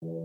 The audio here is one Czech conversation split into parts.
Posloucháte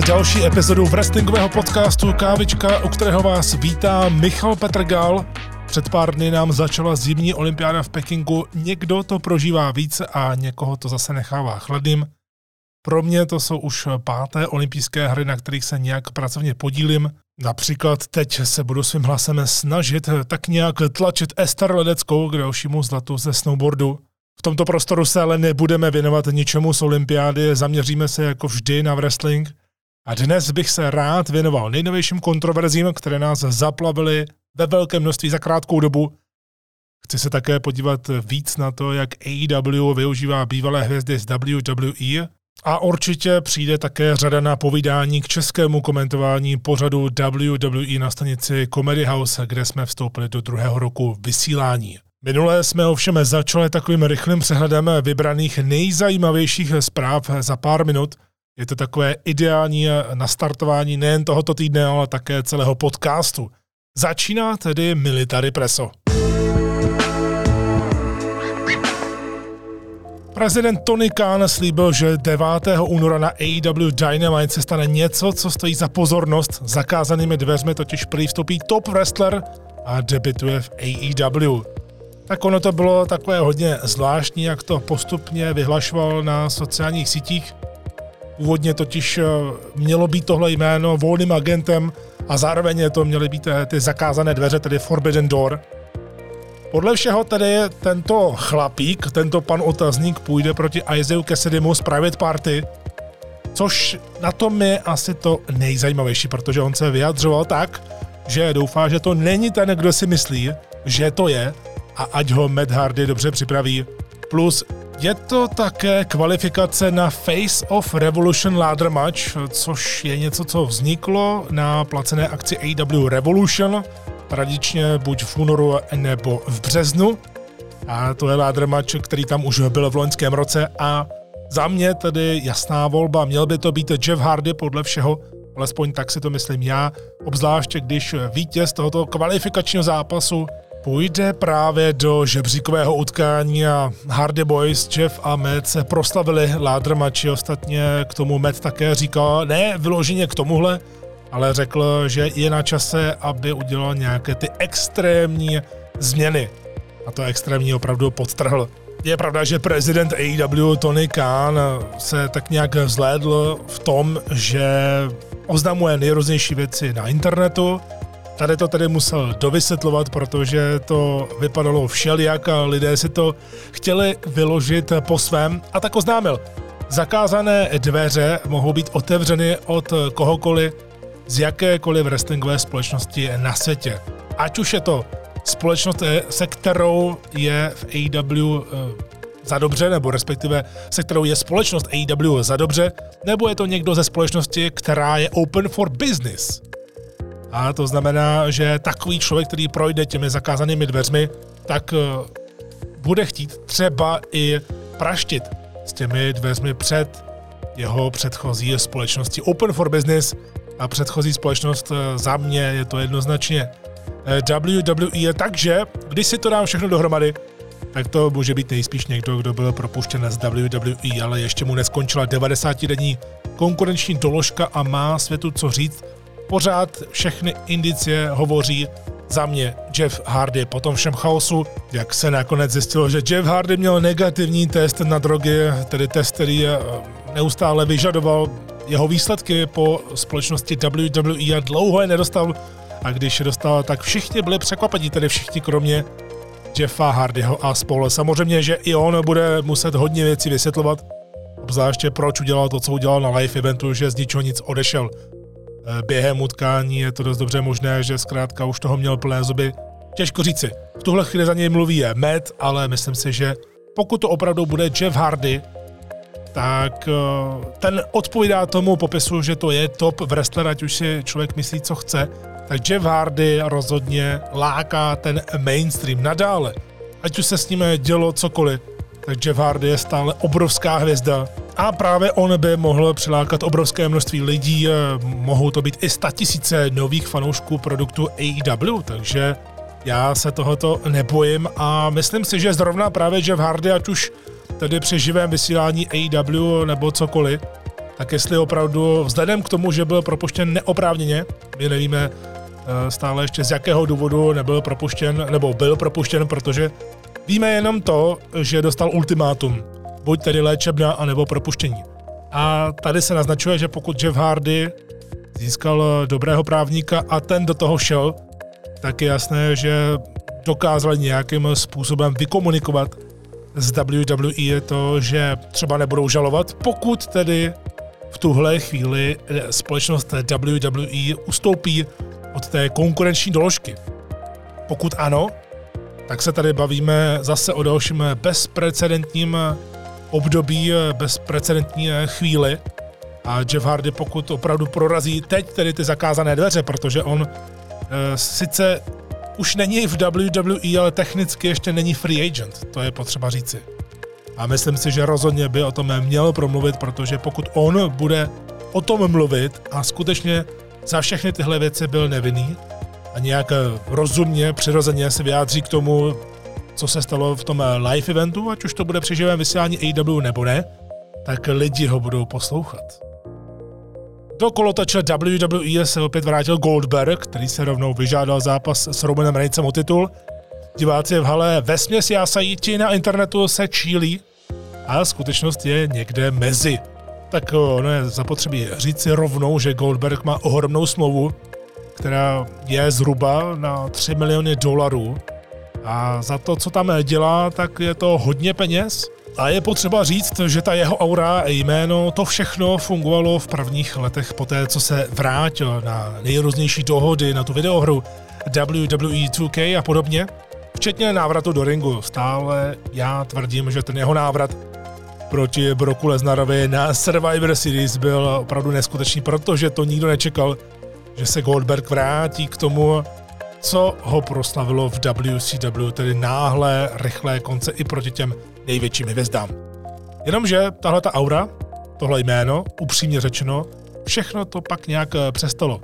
další epizodu wrestlingového podcastu Kávička, u kterého vás vítá Michal Petrgal. Před pár dny nám začala zimní olympiáda v Pekingu. Někdo to prožívá víc a někoho to zase nechává chladným. Pro mě to jsou už páté olympijské hry, na kterých se nějak pracovně podílím. Například teď se budu svým hlasem snažit tak nějak tlačit Ester Ledeckou k dalšímu zlatu ze snowboardu. V tomto prostoru se ale nebudeme věnovat ničemu z olympiády, zaměříme se jako vždy na wrestling. A dnes bych se rád věnoval nejnovějším kontroverzím, které nás zaplavily ve velké množství za krátkou dobu. Chci se také podívat víc na to, jak AEW využívá bývalé hvězdy z WWE a určitě přijde také řada na povídání k českému komentování pořadu WWE na stanici Comedy House, kde jsme vstoupili do druhého roku vysílání. Minulé jsme ovšem začali takovým rychlým přehledem vybraných nejzajímavějších zpráv za pár minut. Je to takové ideální nastartování nejen tohoto týdne, ale také celého podcastu. Začíná tedy Military Preso. Prezident Tony Khan slíbil, že 9. února na AEW Dynamite se stane něco, co stojí za pozornost. Zakázanými dveřmi totiž prý top wrestler a debituje v AEW tak ono to bylo takové hodně zvláštní, jak to postupně vyhlašoval na sociálních sítích. Původně totiž eh, mělo být tohle jméno volným agentem a zároveň to měly být eh, ty zakázané dveře, tedy Forbidden Door. Podle všeho tedy tento chlapík, tento pan otazník půjde proti Isaiah Cassidymu z Private Party, což na tom je asi to nejzajímavější, protože on se vyjadřoval tak, že doufá, že to není ten, kdo si myslí, že to je, a ať ho Matt Hardy dobře připraví. Plus je to také kvalifikace na Face of Revolution Ladder Match, což je něco, co vzniklo na placené akci AW Revolution, tradičně buď v únoru nebo v březnu. A to je ladder match, který tam už byl v loňském roce a za mě tedy jasná volba. Měl by to být Jeff Hardy podle všeho, alespoň tak si to myslím já, obzvláště když vítěz tohoto kvalifikačního zápasu půjde právě do žebříkového utkání a Hardy Boys, Jeff a Matt se proslavili ládr mači. Ostatně k tomu Matt také říkal, ne vyloženě k tomuhle, ale řekl, že je na čase, aby udělal nějaké ty extrémní změny. A to extrémní opravdu podtrhl. Je pravda, že prezident AEW Tony Khan se tak nějak zhlédl v tom, že oznamuje nejrůznější věci na internetu, Tady to tedy musel dovysvětlovat, protože to vypadalo všelijak a lidé si to chtěli vyložit po svém a tak oznámil. Zakázané dveře mohou být otevřeny od kohokoliv z jakékoliv wrestlingové společnosti na světě. Ať už je to společnost, se kterou je v AEW eh, za dobře, nebo respektive se kterou je společnost AEW za dobře, nebo je to někdo ze společnosti, která je open for business. A to znamená, že takový člověk, který projde těmi zakázanými dveřmi, tak eh, bude chtít třeba i praštit s těmi dveřmi před jeho předchozí společnosti Open for Business a předchozí společnost eh, za mě je to jednoznačně eh, WWE, takže když si to dám všechno dohromady, tak to může být nejspíš někdo, kdo byl propuštěn z WWE, ale ještě mu neskončila 90-denní konkurenční doložka a má světu co říct pořád všechny indicie hovoří za mě Jeff Hardy po tom všem chaosu, jak se nakonec zjistilo, že Jeff Hardy měl negativní test na drogy, tedy test, který eh, neustále vyžadoval jeho výsledky po společnosti WWE a dlouho je nedostal a když je dostal, tak všichni byli překvapení, tedy všichni kromě Jeffa Hardyho a spolu. Samozřejmě, že i on bude muset hodně věcí vysvětlovat, obzvláště proč udělal to, co udělal na live eventu, že z ničeho nic odešel. Eh, během utkání je to dost dobře možné, že zkrátka už toho měl plné zuby. Těžko říci. V tuhle chvíli za něj mluví je Matt, ale myslím si, že pokud to opravdu bude Jeff Hardy, tak eh, ten odpovídá tomu popisu, že to je top wrestler, ať už si člověk myslí, co chce, tak Jeff Hardy rozhodně láká ten mainstream nadále. ať už se s ním dělo cokoliv, tak Jeff Hardy je stále obrovská hvězda a právě on by mohl přilákat obrovské množství lidí, mohou to být i tisíce nových fanoušků produktu AEW, takže já se tohoto nebojím a myslím si, že zrovna právě Jeff Hardy, ať už tedy při živém vysílání AEW nebo cokoliv, tak jestli opravdu vzhledem k tomu, že byl propuštěn neoprávněně, my nevíme eh, stále ještě z jakého důvodu nebyl propuštěn, nebo byl propuštěn, protože víme jenom to, že dostal ultimátum, buď tedy léčebna, anebo propuštění. A tady se naznačuje, že pokud Jeff Hardy získal dobrého právníka a ten do toho šel, tak je jasné, že dokázali nějakým způsobem vykomunikovat z WWE to, že třeba nebudou žalovat, pokud tedy v tuhle chvíli společnost WWE ustoupí od té konkurenční doložky. Pokud ano, tak se tady bavíme zase o dalším bezprecedentním období, bezprecedentní chvíli. A Jeff Hardy, pokud opravdu prorazí teď tedy ty zakázané dveře, protože on e, sice už není v WWE, ale technicky ještě není free agent, to je potřeba říci. A myslím si, že rozhodně by o tom měl promluvit, protože pokud on bude o tom mluvit a skutečně za všechny tyhle věci byl nevinný a nějak rozumně, přirozeně se vyjádří k tomu, co se stalo v tom live eventu, ať už to bude při živém vysílání AEW nebo ne, tak lidi ho budou poslouchat. Do kolotoče WWE se opět vrátil Goldberg, který se rovnou vyžádal zápas s Romanem Reignsem o titul. Diváci v hale vesměs jásají, ti na internetu se čílí a skutečnost je někde mezi. Tak ono je zapotřebí říci rovnou, že Goldberg má ohromnou smlouvu, která je zhruba na 3 miliony dolarů a za to, co tam dělá, tak je to hodně peněz a je potřeba říct, že ta jeho aura a jméno, to všechno fungovalo v prvních letech poté, co se vrátil na nejrůznější dohody, na tu videohru WWE 2K a podobně, včetně návratu do ringu. Stále já tvrdím, že ten jeho návrat proti Broku Lesnarovi na Survivor Series byl opravdu neskutečný, protože to nikdo nečekal, že se Goldberg vrátí k tomu, co ho proslavilo v WCW, tedy náhle, rychlé konce i proti těm největším hvězdám. Jenomže tahle ta aura, tohle jméno, upřímně řečeno, všechno to pak nějak eh, přestalo.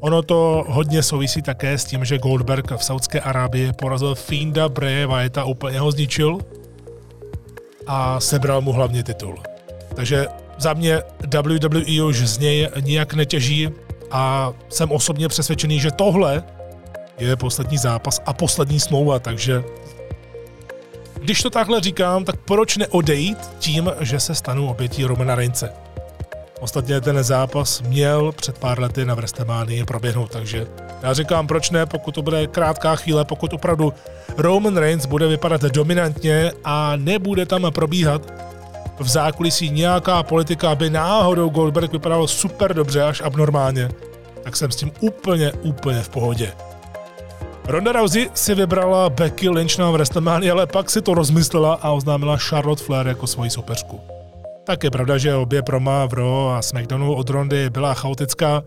Ono to hodně souvisí také s tím, že Goldberg v Saudské Arábii porazil Fienda Bray Wyatta, úplně ho zničil a sebral mu hlavně titul. Takže za mě WWE už z něj nijak netěží a jsem osobně přesvědčený, že tohle je poslední zápas a poslední smlouva, takže když to takhle říkám, tak proč neodejít tím, že se stanu obětí Romana Reince? Ostatně ten zápas měl před pár lety na WrestleMania proběhnout, takže já říkám, proč ne, pokud to bude krátká chvíle, pokud opravdu Roman Reigns bude vypadat dominantně a nebude tam probíhat v zákulisí nějaká politika, aby náhodou Goldberg vypadal super dobře až abnormálně, tak jsem s tím úplně, úplně v pohodě. Ronda Rousey si vybrala Becky Lynch na WrestleMania, ale pak si to rozmyslela a oznámila Charlotte Flair jako svoji soupeřku. Tak je pravda, že obě proma v Raw a SmackDownu od Rondy byla chaotická.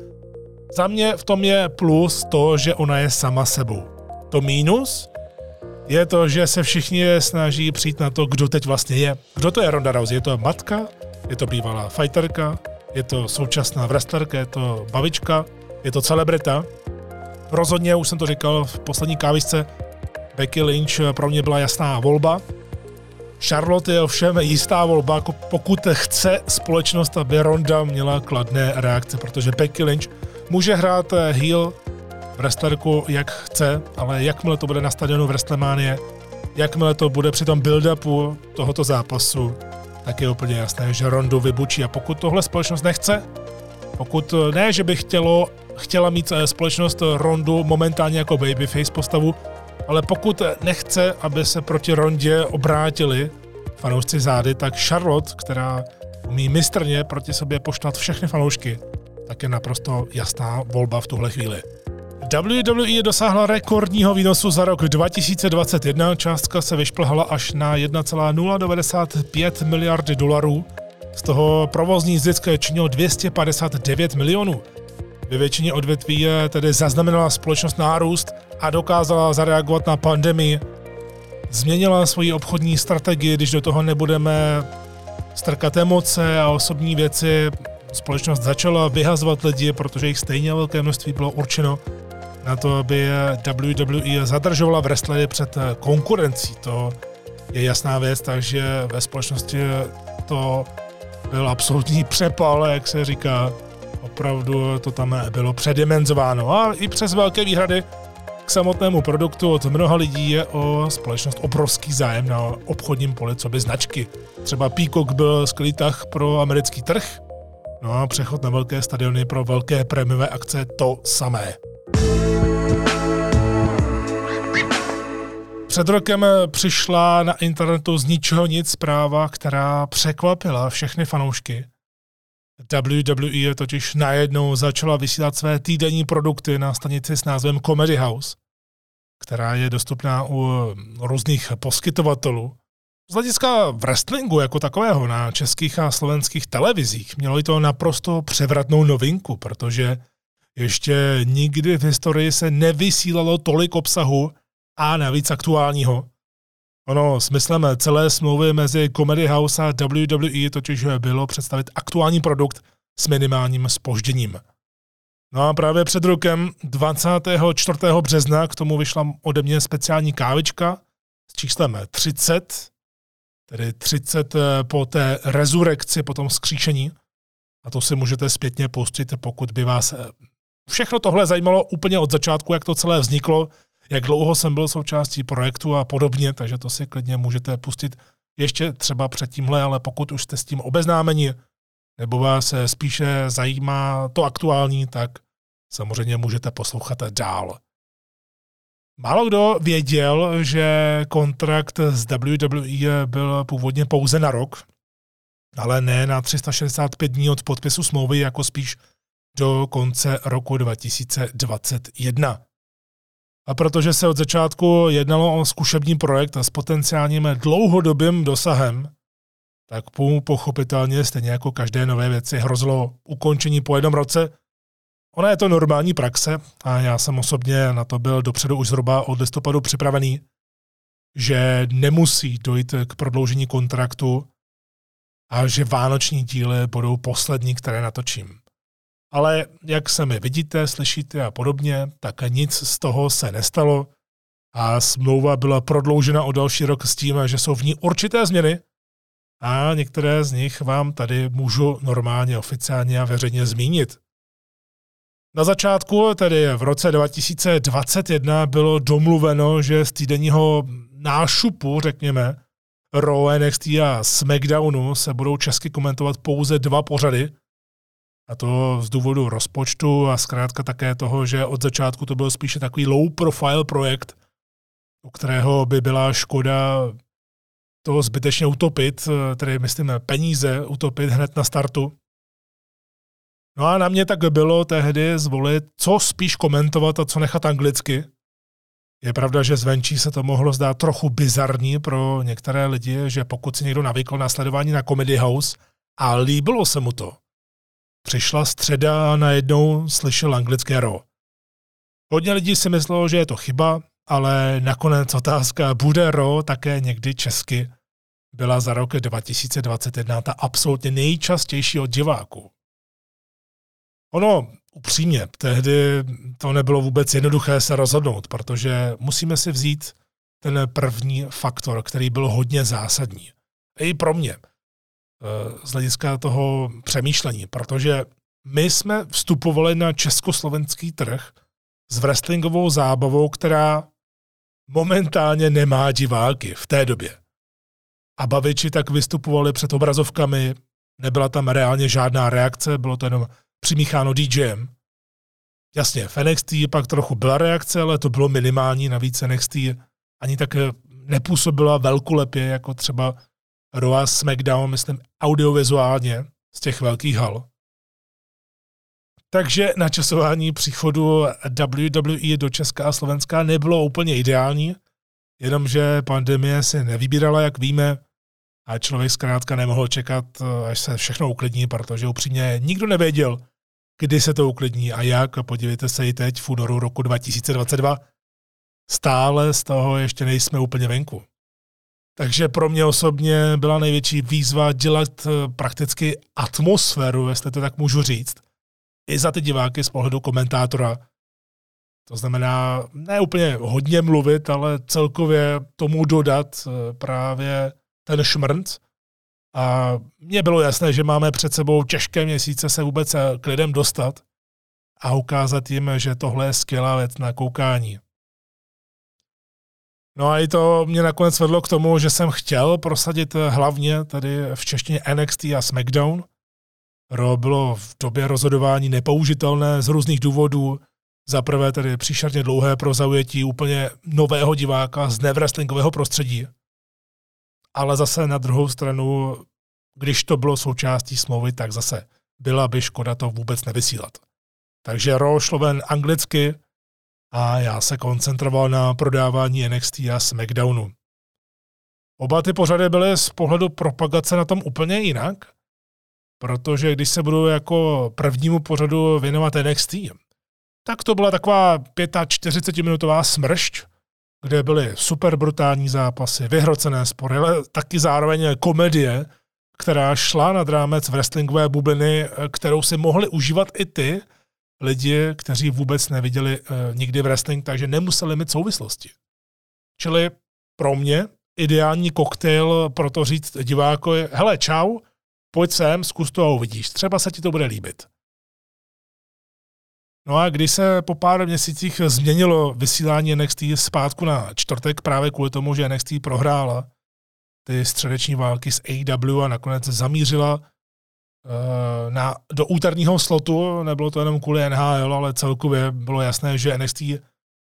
Za mě v tom je plus to, že ona je sama sebou. To mínus je to, že se všichni snaží přijít na to, kdo teď vlastně je. Kdo to je Ronda Rousey? Je to matka? Je to bývalá fighterka? Je to současná wrestlerka? Je to babička? Je to celebrita? Rozhodně, už jsem to říkal v poslední kávisce, Becky Lynch pro mě byla jasná volba. Charlotte je ovšem jistá volba, jako pokud chce společnost, aby Ronda měla kladné reakce, protože Becky Lynch může hrát heel wrestlerku jak chce, ale jakmile to bude na stadionu WrestleMania, jakmile to bude při tom build-upu tohoto zápasu, tak je úplně jasné, že Rondu vybučí. A pokud tohle společnost nechce, pokud ne, že by chtělo chtěla mít eh, společnost Rondu momentálně jako babyface postavu, ale pokud nechce, aby se proti Rondě obrátili fanoušci zády, tak Charlotte, která umí mistrně proti sobě poštvat všechny fanoušky, tak je naprosto jasná volba v tuhle chvíli. WWE dosáhla rekordního výnosu za rok 2021, částka se vyšplhala až na 1,095 miliardy dolarů, z toho provozní zisk činil 259 milionů. Ve většině odvětví tedy zaznamenala společnost nárůst a dokázala zareagovat na pandemii. změnila svoji obchodní strategii, když do toho nebudeme strkat emoce a osobní věci. Společnost začala vyhazovat lidi, protože jich stejně velké množství bylo určeno na to, aby WWE zadržovala wrestlery před konkurencí. To je jasná věc, takže ve společnosti to byl absolutní přepal, jak se říká. Opravdu to tam bylo předimenzováno. A i přes velké výhrady k samotnému produktu od mnoha lidí je o společnost obrovský zájem na obchodním poli, co by značky. Třeba Peacock byl skvělý tah pro americký trh, no a přechod na velké stadiony pro velké prémiové akce to samé. Před rokem přišla na internetu z ničeho nic zpráva, která překvapila všechny fanoušky. WWE totiž najednou začala vysílat své týdenní produkty na stanici s názvem Comedy House, která je dostupná u různých poskytovatelů. Z hlediska wrestlingu jako takového na českých a slovenských televizích mělo to naprosto převratnou novinku, protože ještě nikdy v historii se nevysílalo tolik obsahu a navíc aktuálního. Ono, smyslem celé smlouvy mezi Comedy House a WWE totiž bylo představit aktuální produkt s minimálním spožděním. No a právě před rokem 24. března k tomu vyšla ode mě speciální kávička s číslem 30, tedy 30 eh, po té rezurekci, po tom skříšení. A to si můžete zpětně pustit, pokud by vás všechno tohle zajímalo úplně od začátku, jak to celé vzniklo, jak dlouho jsem byl součástí projektu a podobně, takže to si klidně můžete pustit ještě třeba před tímhle, ale pokud už jste s tím obeznámeni, nebo vás spíše zajímá to aktuální, tak samozřejmě můžete poslouchat dál. Málo kdo věděl, že kontrakt s WWE byl původně pouze na rok, ale ne na 365 dní od podpisu smlouvy, jako spíš do konce roku 2021. A protože se od začátku jednalo o zkušební projekt s potenciálním dlouhodobým dosahem, tak mu pochopitelně stejně jako každé nové věci hrozilo ukončení po jednom roce. Ona je to normální praxe a já jsem osobně na to byl dopředu už zhruba od listopadu připravený, že nemusí dojít k prodloužení kontraktu a že vánoční díly budou poslední, které natočím. Ale jak se mi vidíte, slyšíte a podobně, tak nic z toho se nestalo a smlouva byla prodloužena o další rok s tím, že jsou v ní určité změny a některé z nich vám tady můžu normálně, oficiálně a veřejně zmínit. Na začátku, tedy v roce 2021, bylo domluveno, že z týdenního nášupu, řekněme, Raw, NXT a SmackDownu se budou česky komentovat pouze dva pořady, a to z důvodu rozpočtu a zkrátka také toho, že od začátku to byl spíše takový low profile projekt, u kterého by byla škoda to zbytečně utopit, tedy myslím peníze utopit hned na startu. No a na mě tak bylo tehdy zvolit, co spíš komentovat a co nechat anglicky. Je pravda, že zvenčí se to mohlo zdát trochu bizarní pro některé lidi, že pokud si někdo navykl na sledování na Comedy House a líbilo se mu to, Přišla středa a najednou slyšel anglické ro. Hodně lidí si myslelo, že je to chyba, ale nakonec otázka bude ro také někdy česky byla za rok 2021 ta absolutně nejčastější od diváků. Ono, upřímně, tehdy to nebylo vůbec jednoduché se rozhodnout, protože musíme si vzít ten první faktor, který byl hodně zásadní. I pro mě – z hlediska toho přemýšlení, protože my jsme vstupovali na československý trh s wrestlingovou zábavou, která momentálně nemá diváky v té době. A baviči tak vystupovali před obrazovkami, nebyla tam reálně žádná reakce, bylo to jenom přimícháno DJem. Jasně, v NXT pak trochu byla reakce, ale to bylo minimální, navíc NXT ani tak nepůsobila velkolepě, jako třeba Raw SmackDown, myslím, audiovizuálně z těch velkých hal. Takže načasování příchodu WWE do Česka a Slovenska nebylo úplně ideální, jenomže pandemie se nevybírala, jak víme, a člověk zkrátka nemohl čekat, až se všechno uklidní, protože upřímně nikdo nevěděl, kdy se to uklidní a jak. A podívejte se i teď v únoru roku 2022. Stále z toho ještě nejsme úplně venku. Takže pro mě osobně byla největší výzva dělat eh, prakticky atmosféru, jestli to tak můžu říct, i za ty diváky z pohledu komentátora. To znamená ne úplně hodně mluvit, ale celkově tomu dodat eh, právě ten šmrnc. A mně bylo jasné, že máme před sebou těžké měsíce se vůbec eh, k lidem dostat a ukázat jim, že tohle je skvělá věc na koukání. No a i to mě nakonec vedlo k tomu, že jsem chtěl prosadit hlavně tady v češtině NXT a SmackDown. Ro bylo v době rozhodování nepoužitelné z různých důvodů. Za prvé tedy příšerně dlouhé pro zaujetí úplně nového diváka z nevrestlingového prostředí. Ale zase na druhou stranu, když to bylo součástí smlouvy, tak zase byla by škoda to vůbec nevysílat. Takže Ro šlo ven anglicky, a já se koncentroval na prodávání NXT a SmackDownu. Oba ty pořady byly z pohledu propagace na tom úplně jinak, protože když se budu jako prvnímu pořadu věnovat NXT, tak to byla taková 45-minutová smršť, kde byly super brutální zápasy, vyhrocené spory, ale taky zároveň komedie, která šla nad rámec wrestlingové bubliny, kterou si mohli užívat i ty, lidi, kteří vůbec neviděli uh, nikdy wrestling, takže nemuseli mít souvislosti. Čili pro mě ideální koktejl pro to říct divákovi, hele, čau, pojď sem, zkus to a uvidíš. Třeba se ti to bude líbit. No a když se po pár měsících změnilo vysílání NXT zpátku na čtvrtek právě kvůli tomu, že NXT prohrála ty středeční války s AW a nakonec zamířila na, do úterního slotu, nebylo to jenom kvůli NHL, ale celkově bylo jasné, že NXT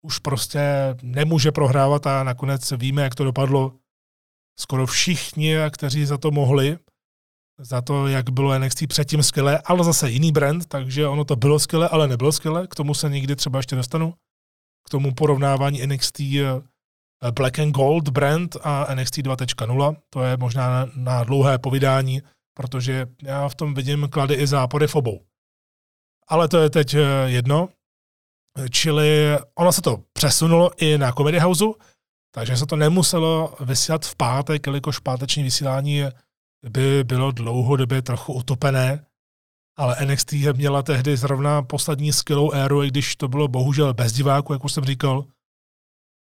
už prostě nemůže prohrávat a nakonec víme, jak to dopadlo. Skoro všichni, kteří za to mohli, za to, jak bylo NXT předtím skvělé, ale zase jiný brand, takže ono to bylo skvělé, ale nebylo skvělé. K tomu se někdy třeba ještě dostanu. K tomu porovnávání NXT eh, Black and Gold brand a NXT 2.0. To je možná na, na dlouhé povídání, protože já v tom vidím klady i zápory v obou. Ale to je teď eh, jedno. Čili ono se to přesunulo i na Comedy House, takže se to nemuselo vysílat v pátek, jelikož páteční vysílání by bylo dlouhodobě trochu utopené, ale NXT měla tehdy zrovna poslední skvělou éru, i když to bylo bohužel bez diváků, jak už jsem říkal.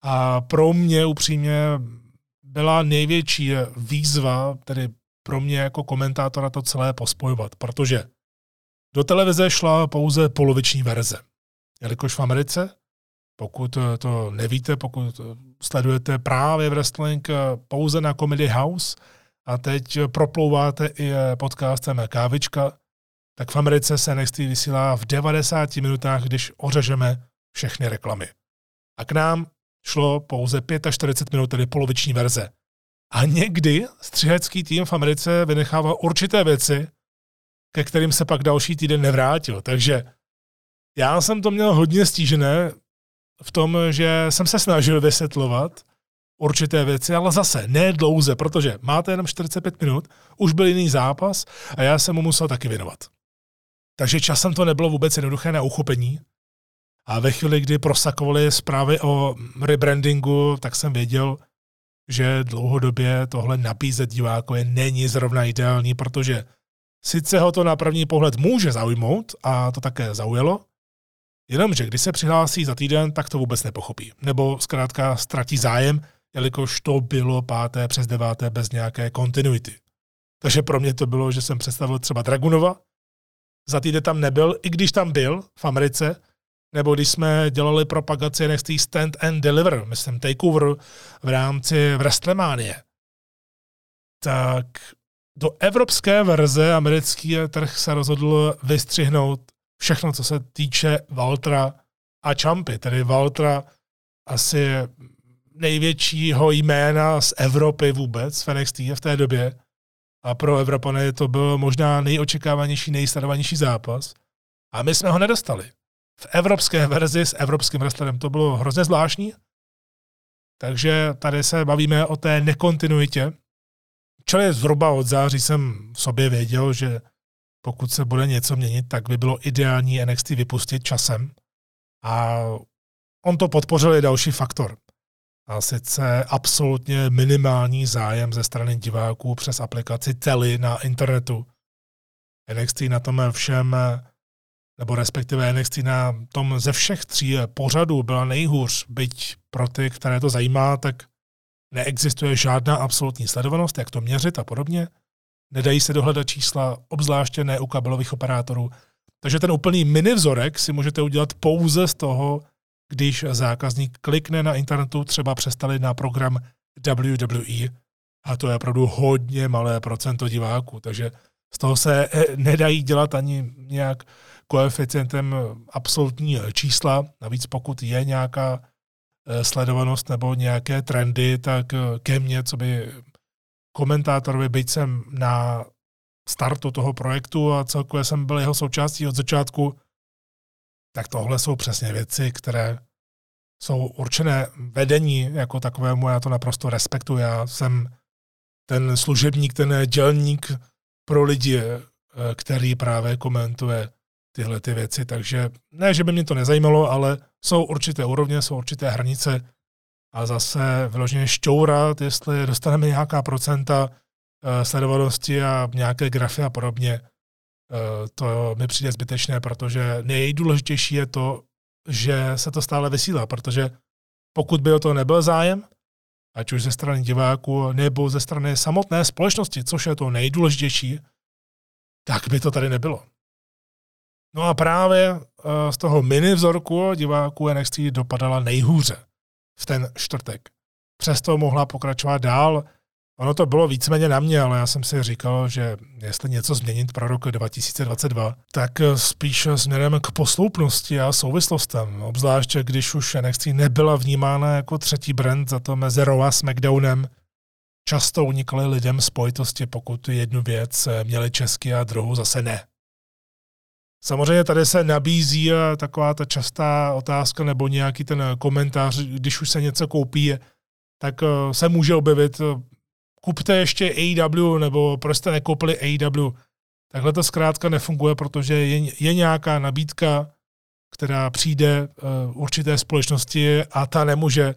A pro mě upřímně byla největší výzva, tedy pro mě jako komentátora to celé pospojovat, protože do televize šla pouze poloviční verze. Jelikož v Americe, pokud to nevíte, pokud sledujete právě wrestling pouze na Comedy House a teď proplouváte i podcastem Kávička, tak v Americe se NXT vysílá v 90 minutách, když ořežeme všechny reklamy. A k nám šlo pouze 45 minut, tedy poloviční verze. A někdy střihecký tým v Americe vynechával určité věci, ke kterým se pak další týden nevrátil. Takže já jsem to měl hodně stížené v tom, že jsem se snažil vysvětlovat určité věci, ale zase ne dlouze, protože máte jenom 45 minut, už byl jiný zápas a já jsem mu musel taky věnovat. Takže časem to nebylo vůbec jednoduché na uchopení. A ve chvíli, kdy prosakovaly zprávy o rebrandingu, tak jsem věděl, že dlouhodobě tohle nabízet divákovi není zrovna ideální, protože sice ho to na první pohled může zaujmout a to také zaujalo, jenomže když se přihlásí za týden, tak to vůbec nepochopí. Nebo zkrátka ztratí zájem, jelikož to bylo páté přes deváté bez nějaké kontinuity. Takže pro mě to bylo, že jsem představil třeba Dragunova, za týden tam nebyl, i když tam byl v Americe, nebo když jsme dělali propagaci NXT Stand and Deliver, myslím Takeover v rámci Wrestlemania, tak do evropské verze americký trh se rozhodl vystřihnout všechno, co se týče Valtra a Champy, tedy Valtra asi největšího jména z Evropy vůbec v NXT v té době. A pro Evropany to byl možná nejočekávanější, nejsledovanější zápas. A my jsme ho nedostali v evropské verzi s evropským wrestlerem. To bylo hrozně zvláštní. Takže tady se bavíme o té nekontinuitě. Čili zhruba od září jsem v sobě věděl, že pokud se bude něco měnit, tak by bylo ideální NXT vypustit časem. A on to podpořil i další faktor. A sice absolutně minimální zájem ze strany diváků přes aplikaci Tele na internetu. NXT na tom všem, nebo respektive NXT na tom ze všech tří pořadů byla nejhůř, byť pro ty, které to zajímá, tak neexistuje žádná absolutní sledovanost, jak to měřit a podobně. Nedají se dohledat čísla, obzvláště ne u kabelových operátorů. Takže ten úplný mini vzorek si můžete udělat pouze z toho, když zákazník klikne na internetu třeba přestali na program WWE a to je opravdu hodně malé procento diváků, takže z toho se eh, nedají dělat ani nějak koeficientem absolutní čísla. Navíc pokud je nějaká eh, sledovanost nebo nějaké trendy, tak eh, ke mně, co by komentátorovi, byť jsem na startu toho projektu a celkově jsem byl jeho součástí od začátku, tak tohle jsou přesně věci, které jsou určené vedení jako takovému, já to naprosto respektuji. Já jsem ten služebník, ten dělník pro lidi, eh, který právě komentuje tyhle ty věci. Takže ne, že by mě to nezajímalo, ale jsou určité úrovně, jsou určité hranice a zase vyloženě šťourat, jestli dostaneme nějaká procenta eh, sledovanosti a nějaké grafy a podobně, eh, to mi přijde zbytečné, protože nejdůležitější je to, že se to stále vysílá, protože pokud by o to nebyl zájem, ať už ze strany diváků nebo ze strany samotné společnosti, což je to nejdůležitější, tak by to tady nebylo. No a právě eh, z toho mini vzorku diváků NXT dopadala nejhůře v ten čtvrtek. Přesto mohla pokračovat dál. Ono to bylo víceméně na mě, ale já jsem si říkal, že jestli něco změnit pro rok 2022, tak spíš směrem k posloupnosti a souvislostem. Obzvláště když už NXT nebyla vnímána jako třetí brand, za to mezi Raw a SmackDownem často unikaly lidem spojitosti, pokud jednu věc měli česky a druhou zase ne. Samozřejmě tady se nabízí taková ta častá otázka nebo nějaký ten komentář, když už se něco koupí, tak eh, se může objevit, eh, kupte ještě AEW nebo proč jste nekoupili AEW. Takhle to zkrátka nefunguje, protože je, je nějaká nabídka, která přijde určité společnosti a ta nemůže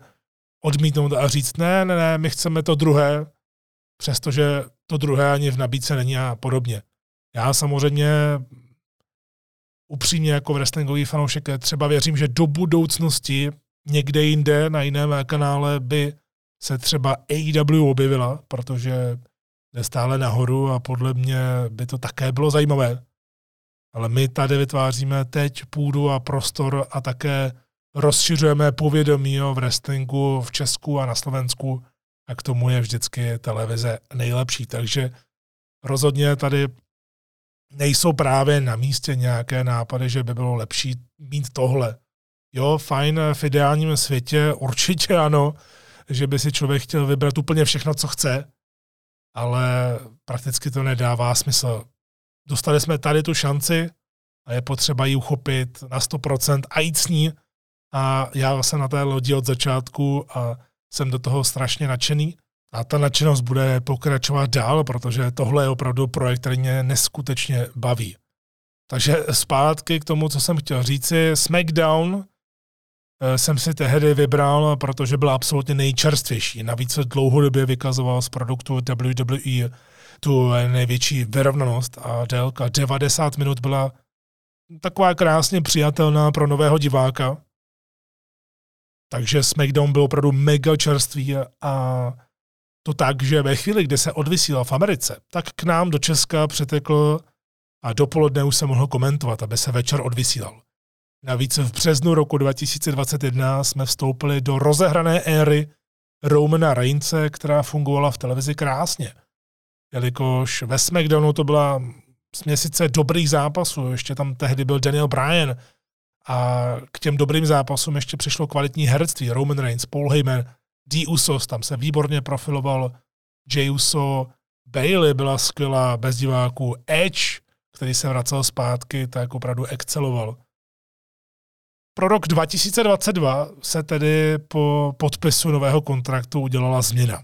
odmítnout a říct, ne, ne, ne, my chceme to druhé, přestože to druhé ani v nabídce není a podobně. Já samozřejmě upřímně jako wrestlingový fanoušek třeba věřím, že do budoucnosti někde jinde na jiném kanále by se třeba AEW objevila, protože jde stále nahoru a podle mě by to také bylo zajímavé. Ale my tady vytváříme teď půdu a prostor a také rozšiřujeme povědomí o wrestlingu v Česku a na Slovensku a k tomu je vždycky televize nejlepší. Takže rozhodně tady nejsou právě na místě nějaké nápady, že by bylo lepší mít tohle. Jo, fajn, v ideálním světě určitě ano, že by si člověk chtěl vybrat úplně všechno, co chce, ale prakticky to nedává smysl. Dostali jsme tady tu šanci a je potřeba ji uchopit na 100% a jít s ní. A já jsem na té lodi od začátku a jsem do toho strašně nadšený. A ta nadšenost bude pokračovat dál, protože tohle je opravdu projekt, který mě neskutečně baví. Takže zpátky k tomu, co jsem chtěl říci. SmackDown eh, jsem si tehdy vybral, protože byl absolutně nejčerstvější. Navíc dlouhodobě vykazoval z produktu WWE tu největší vyrovnanost a délka 90 minut byla taková krásně přijatelná pro nového diváka. Takže SmackDown byl opravdu mega čerstvý a to tak, že ve chvíli, kdy se odvysílal v Americe, tak k nám do Česka přetekl a dopoledne už se mohl komentovat, aby se večer odvysílal. Navíc v březnu roku 2021 jsme vstoupili do rozehrané éry Romana Reince, která fungovala v televizi krásně. Jelikož ve SmackDownu to byla směsice dobrých zápasů, ještě tam tehdy byl Daniel Bryan a k těm dobrým zápasům ještě přišlo kvalitní herectví. Roman Reigns, Paul Heyman, D. Usos, tam se výborně profiloval J. Uso, Bailey byla skvělá bez diváků, Edge, který se vracel zpátky, tak opravdu exceloval. Pro rok 2022 se tedy po podpisu nového kontraktu udělala změna.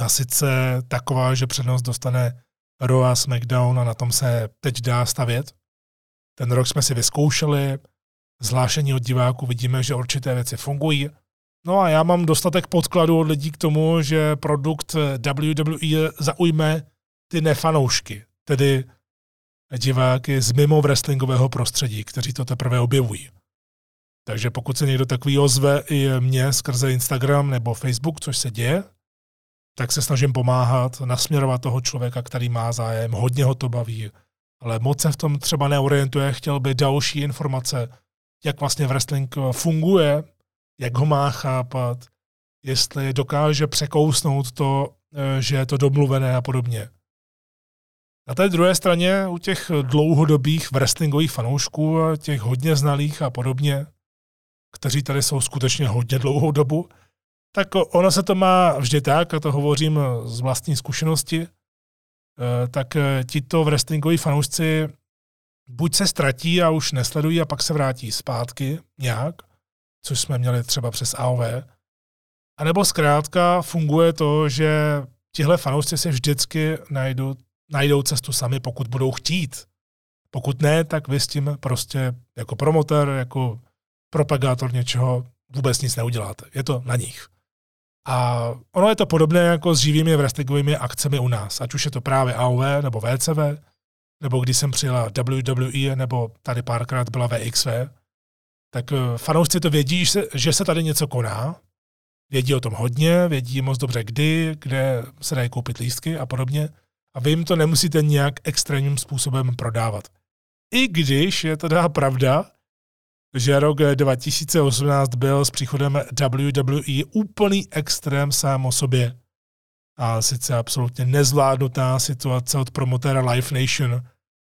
A sice taková, že přednost dostane Raw a SmackDown a na tom se teď dá stavět. Ten rok jsme si vyzkoušeli, zvlášení od diváků vidíme, že určité věci fungují, No a já mám dostatek podkladů od lidí k tomu, že produkt WWE zaujme ty nefanoušky, tedy diváky z mimo wrestlingového prostředí, kteří to teprve objevují. Takže pokud se někdo takový ozve i mě skrze Instagram nebo Facebook, což se děje, tak se snažím pomáhat, nasměrovat toho člověka, který má zájem, hodně ho to baví, ale moc se v tom třeba neorientuje, chtěl by další informace, jak vlastně wrestling funguje, jak ho má chápat, jestli dokáže překousnout to, eh, že je to domluvené a podobně. Na té druhé straně u těch dlouhodobých wrestlingových fanoušků, těch hodně znalých a podobně, kteří tady jsou skutečně hodně dlouhou dobu, tak ono se to má vždy tak, a to hovořím z vlastní zkušenosti, eh, tak eh, tito wrestlingoví fanoušci buď se ztratí a už nesledují a pak se vrátí zpátky nějak, což jsme měli třeba přes AOV, anebo zkrátka funguje to, že tihle fanoušci si vždycky najdou, najdou cestu sami, pokud budou chtít. Pokud ne, tak vy s tím prostě jako promotor, jako propagátor něčeho vůbec nic neuděláte. Je to na nich. A ono je to podobné jako s živými wrestlingovými akcemi u nás, ať už je to právě AOV nebo VCV, nebo když jsem přijela WWE, nebo tady párkrát byla VXV, tak eh, fanoušci to vědí, že se tady něco koná, vědí o tom hodně, vědí moc dobře kdy, kde se dají koupit lístky a podobně a vy jim to nemusíte nějak extrémním způsobem prodávat. I když je teda pravda, že rok 2018 byl s příchodem WWE úplný extrém sám o sobě. A sice absolutně nezvládnutá situace od promotéra Live Nation,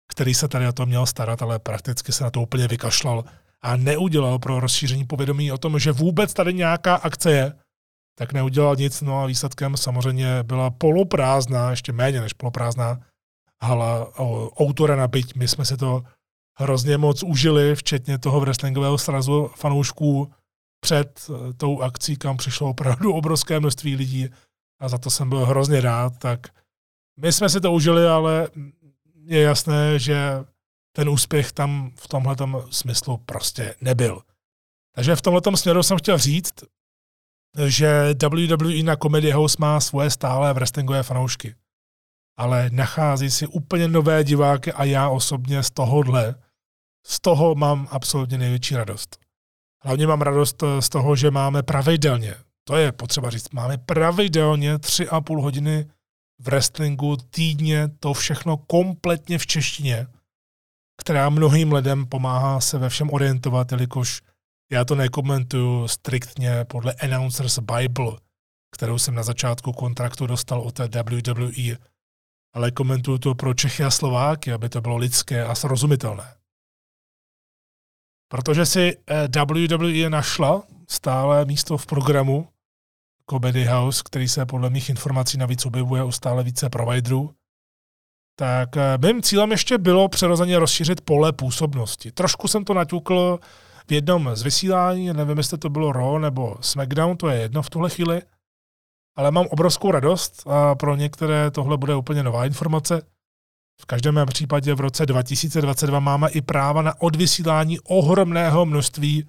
který se tady o to měl starat, ale prakticky se na to úplně vykašlal a neudělal pro rozšíření povědomí o tom, že vůbec tady nějaká akce je, tak neudělal nic, no a výsledkem samozřejmě byla poloprázdná, ještě méně než poloprázdná hala autora na byť. My jsme si to hrozně moc užili, včetně toho wrestlingového srazu fanoušků před eh, tou akcí, kam přišlo opravdu obrovské množství lidí a za to jsem byl hrozně rád, tak my jsme si to užili, ale je jasné, že ten úspěch tam v tomhle smyslu prostě nebyl. Takže v tomhle směru jsem chtěl říct, že WWE na Comedy House má svoje stále wrestlingové fanoušky. Ale nachází si úplně nové diváky a já osobně z tohohle, z toho mám absolutně největší radost. Hlavně mám radost z toho, že máme pravidelně, to je potřeba říct, máme pravidelně tři a půl hodiny v wrestlingu týdně, to všechno kompletně v češtině, která mnohým lidem pomáhá se ve všem orientovat, jelikož já to nekomentuju striktně podle Announcers Bible, kterou jsem na začátku kontraktu dostal od té WWE, ale komentuju to pro Čechy a Slováky, aby to bylo lidské a srozumitelné. Protože si eh, WWE našla stále místo v programu Comedy House, který se podle mých informací navíc objevuje u stále více providerů, tak eh, mým cílem ještě bylo přirozeně rozšířit pole působnosti. Trošku jsem to naťukl v jednom z vysílání, nevím, jestli to bylo Raw nebo SmackDown, to je jedno v tuhle chvíli, ale mám obrovskou radost a pro některé tohle bude úplně nová informace. V každém případě v roce 2022 máme i práva na odvysílání ohromného množství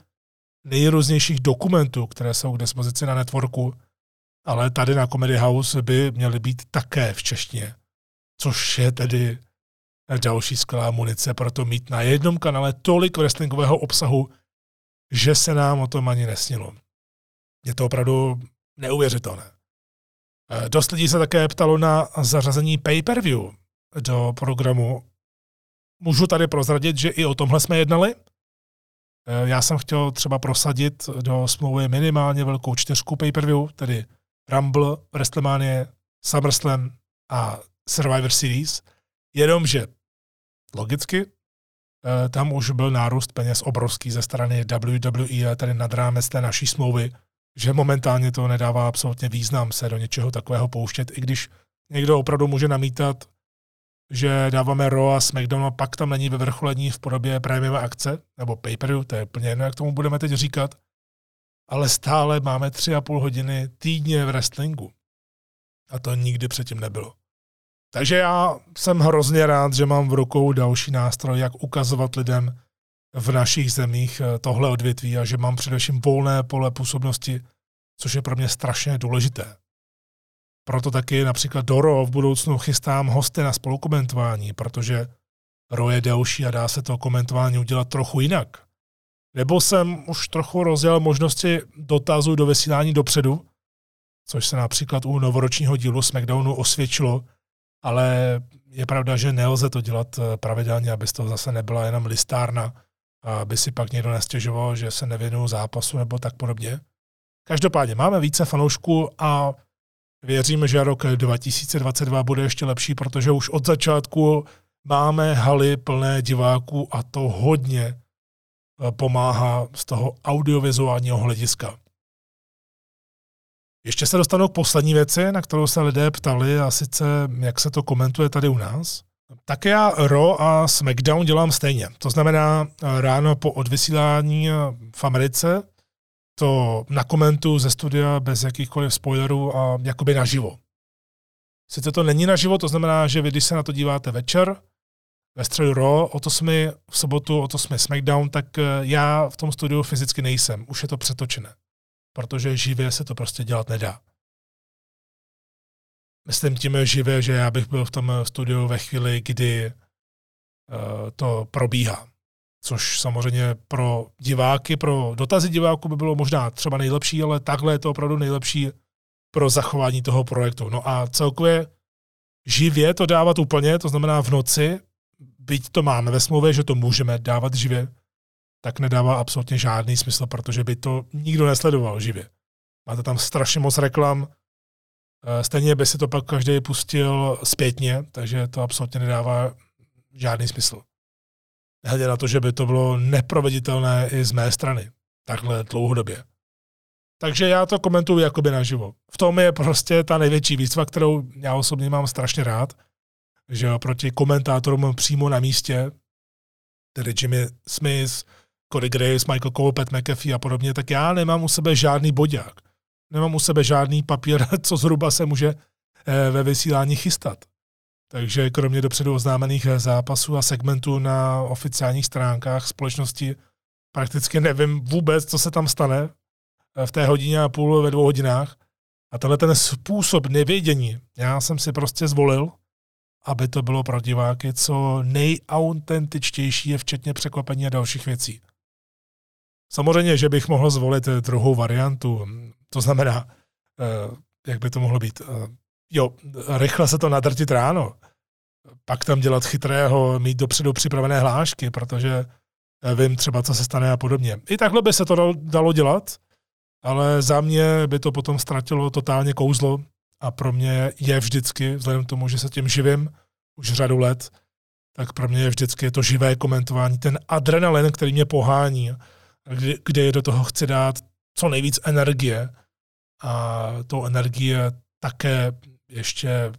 nejrůznějších dokumentů, které jsou k dispozici na networku, ale tady na Comedy House by měly být také v češtině, což je tedy další skvělá munice pro to mít na jednom kanále tolik wrestlingového obsahu, že se nám o tom ani nesnilo. Je to opravdu neuvěřitelné. Eh, dost lidí se také ptalo na zařazení pay-per-view do programu. Můžu tady prozradit, že i o tomhle jsme jednali. Eh, já jsem chtěl třeba prosadit do smlouvy minimálně velkou čtyřku pay-per-view, tedy Rumble, WrestleMania, SummerSlam a Survivor Series, jenomže logicky Eh, tam už byl nárůst peněz obrovský ze strany WWE, tedy nad rámec té naší smlouvy, že momentálně to nedává absolutně význam se do něčeho takového pouštět, i když někdo opravdu může namítat, že dáváme Raw a SmackDown a pak tam není vyvrcholení v podobě prémiové akce, nebo pay to je úplně jedno, jak tomu budeme teď říkat, ale stále máme tři a půl hodiny týdně v wrestlingu. A to nikdy předtím nebylo. Takže já jsem hrozně rád, že mám v rukou další nástroj, jak ukazovat lidem v našich zemích eh, tohle odvětví a že mám především volné pole působnosti což je pro mě strašně důležité. Proto taky například do RO v budoucnu chystám hosty na spolukomentování, protože RO je delší a dá se to komentování udělat trochu jinak. Nebo jsem už trochu rozjel možnosti dotazů do vysílání dopředu, což se například u novoročního dílu SmackDownu osvědčilo, ale je pravda, že nelze to dělat eh, pravidelně, aby to zase nebyla jenom listárna, aby si pak někdo nestěžoval, že se nevěnují zápasu nebo tak podobně. Každopádně máme více fanoušků a věřím, že rok 2022 bude ještě lepší, protože už od začátku máme haly plné diváků a to hodně eh, pomáhá z toho audiovizuálního hlediska. Ještě se dostanu k poslední věci, na kterou se lidé ptali, a sice jak se to komentuje tady u nás. Tak já Raw a SmackDown dělám stejně. To znamená ráno po odvysílání v Americe to nakomentuju ze studia bez jakýchkoliv spoilerů a jakoby naživo. Sice to není naživo, to znamená, že vy, když se na to díváte večer, ve středu Raw, o to jsme v sobotu, o to jsme SmackDown, tak já v tom studiu fyzicky nejsem, už je to přetočené protože živě se to prostě dělat nedá. Myslím tím živě, že já bych byl v tom studiu ve chvíli, kdy uh, to probíhá. Což samozřejmě pro diváky, pro dotazy diváků by bylo možná třeba nejlepší, ale takhle je to opravdu nejlepší pro zachování toho projektu. No a celkově živě to dávat úplně, to znamená v noci, byť to máme ve smlouvě, že to můžeme dávat živě, tak nedává absolutně žádný smysl, protože by to nikdo nesledoval živě. Máte tam strašně moc reklam, eh, stejně by si to pak každý pustil zpětně, takže to absolutně nedává žádný smysl. Nehledě na to, že by to bylo neproveditelné i z mé strany, takhle dlouhodobě. Takže já to komentuju jakoby naživo. V tom je prostě ta největší výzva, kterou já osobně mám strašně rád, že oproti komentátorům přímo na místě, tedy Jimmy Smith, Cody Graves, Michael Cole, Pat McAfee a podobně, tak já nemám u sebe žádný bodák. Nemám u sebe žádný papír, co zhruba se může eh, ve vysílání chystat. Takže kromě dopředu oznámených eh, zápasů a segmentů na oficiálních stránkách společnosti prakticky nevím vůbec, co se tam stane eh, v té hodině a půl ve dvou hodinách. A tenhle ten způsob nevědění, já jsem si prostě zvolil, aby to bylo pro diváky co nejautentičtější, včetně překvapení a dalších věcí. Samozřejmě, že bych mohl zvolit eh, druhou variantu, to znamená, eh, jak by to mohlo být, eh, jo, rychle se to nadrtit ráno, pak tam dělat chytrého, mít dopředu připravené hlášky, protože vím třeba, co se stane a podobně. I takhle by se to dalo dělat, ale za mě by to potom ztratilo totálně kouzlo a pro mě je vždycky, vzhledem k tomu, že se tím živím už řadu let, tak pro mě je vždycky to živé komentování, ten adrenalin, který mě pohání kde, kde do toho chci dát co nejvíc energie a tou energie také ještě,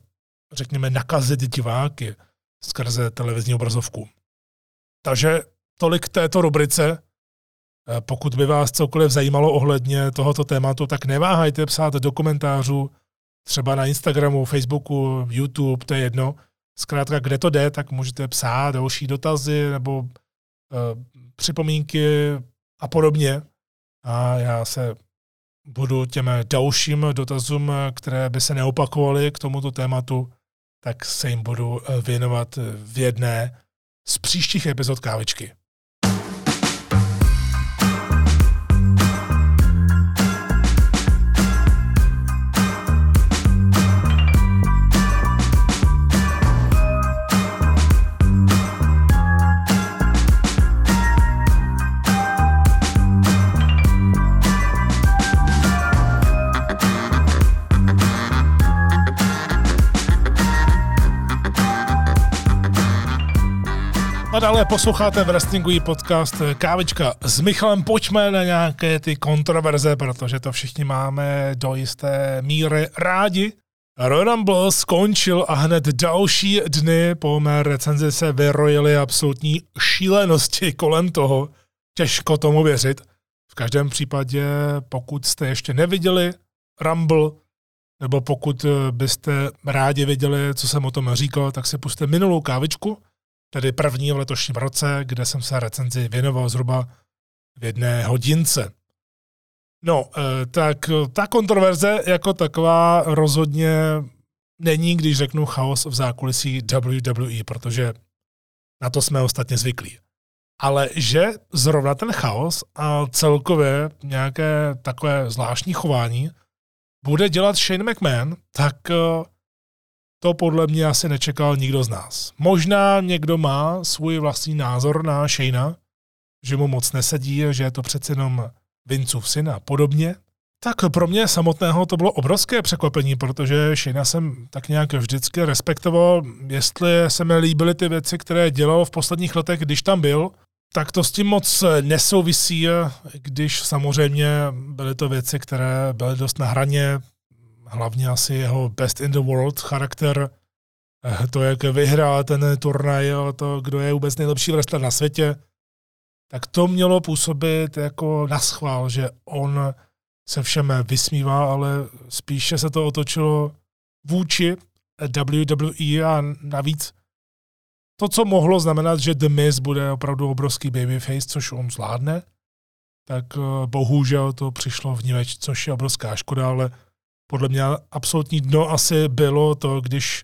řekněme, nakazit diváky skrze televizní obrazovku. Takže tolik této rubrice. Eh, pokud by vás cokoliv zajímalo ohledně tohoto tématu, tak neváhajte psát do komentářů, třeba na Instagramu, Facebooku, YouTube, to je jedno. Zkrátka, kde to jde, tak můžete psát další dotazy nebo uh, připomínky, a podobně. A já se budu těm dalším dotazům, které by se neopakovaly k tomuto tématu, tak se jim budu věnovat v jedné z příštích epizod kávičky. Nadále posloucháte wrestlingový podcast Kávička s Michalem. Pojďme na nějaké ty kontroverze, protože to všichni máme do jisté míry rádi. Royal Rumble skončil a hned další dny po mé recenzi se vyrojily absolutní šílenosti kolem toho. Těžko tomu věřit. V každém případě, pokud jste ještě neviděli Rumble, nebo pokud byste rádi věděli, co jsem o tom říkal, tak si puste minulou kávičku – tedy první v letošním roce, kde jsem se recenzi věnoval zhruba v jedné hodince. No, eh, tak ta kontroverze jako taková rozhodně není, když řeknu chaos v zákulisí WWE, protože na to jsme ostatně zvyklí. Ale že zrovna ten chaos a celkově nějaké takové zvláštní chování bude dělat Shane McMahon, tak eh, to podle mě asi nečekal nikdo z nás. Možná někdo má svůj vlastní názor na Shayna, že mu moc nesedí, že je to přece jenom Vincův syn a podobně. Tak pro mě samotného to bylo obrovské překvapení, protože Shayna jsem tak nějak vždycky respektoval, jestli se mi líbily ty věci, které dělal v posledních letech, když tam byl, tak to s tím moc nesouvisí, když samozřejmě byly to věci, které byly dost na hraně, hlavně asi jeho best in the world charakter, eh, to, jak vyhrál ten turnaj, to, kdo je vůbec nejlepší wrestler na světě, tak to mělo působit jako naschvál, že on se všem vysmívá, ale spíše se to otočilo vůči WWE a navíc to, co mohlo znamenat, že The Miz bude opravdu obrovský babyface, což on zvládne, tak eh, bohužel to přišlo v niveč, což je obrovská škoda, ale podle mě absolutní dno asi bylo to, když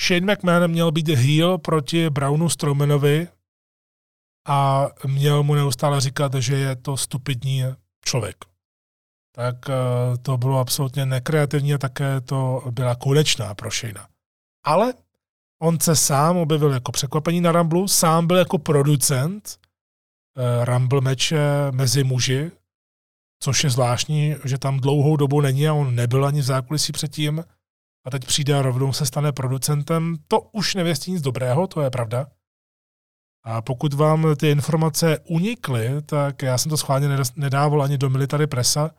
Shane McMahon měl být heel proti Brownu Strowmanovi a měl mu neustále říkat, že je to stupidní člověk. Tak eh, to bylo absolutně nekreativní a také to byla konečná pro Shane. Ale on se sám objevil jako překvapení na Ramblu, sám byl jako producent uh, Rumble meče mezi muži, což je zvláštní, že tam dlouhou dobu není a on nebyl ani v zákulisí předtím a teď přijde a rovnou se stane producentem. To už nevěstí nic dobrého, to je pravda. A pokud vám ty informace unikly, tak já jsem to schválně nedával ani do military presa,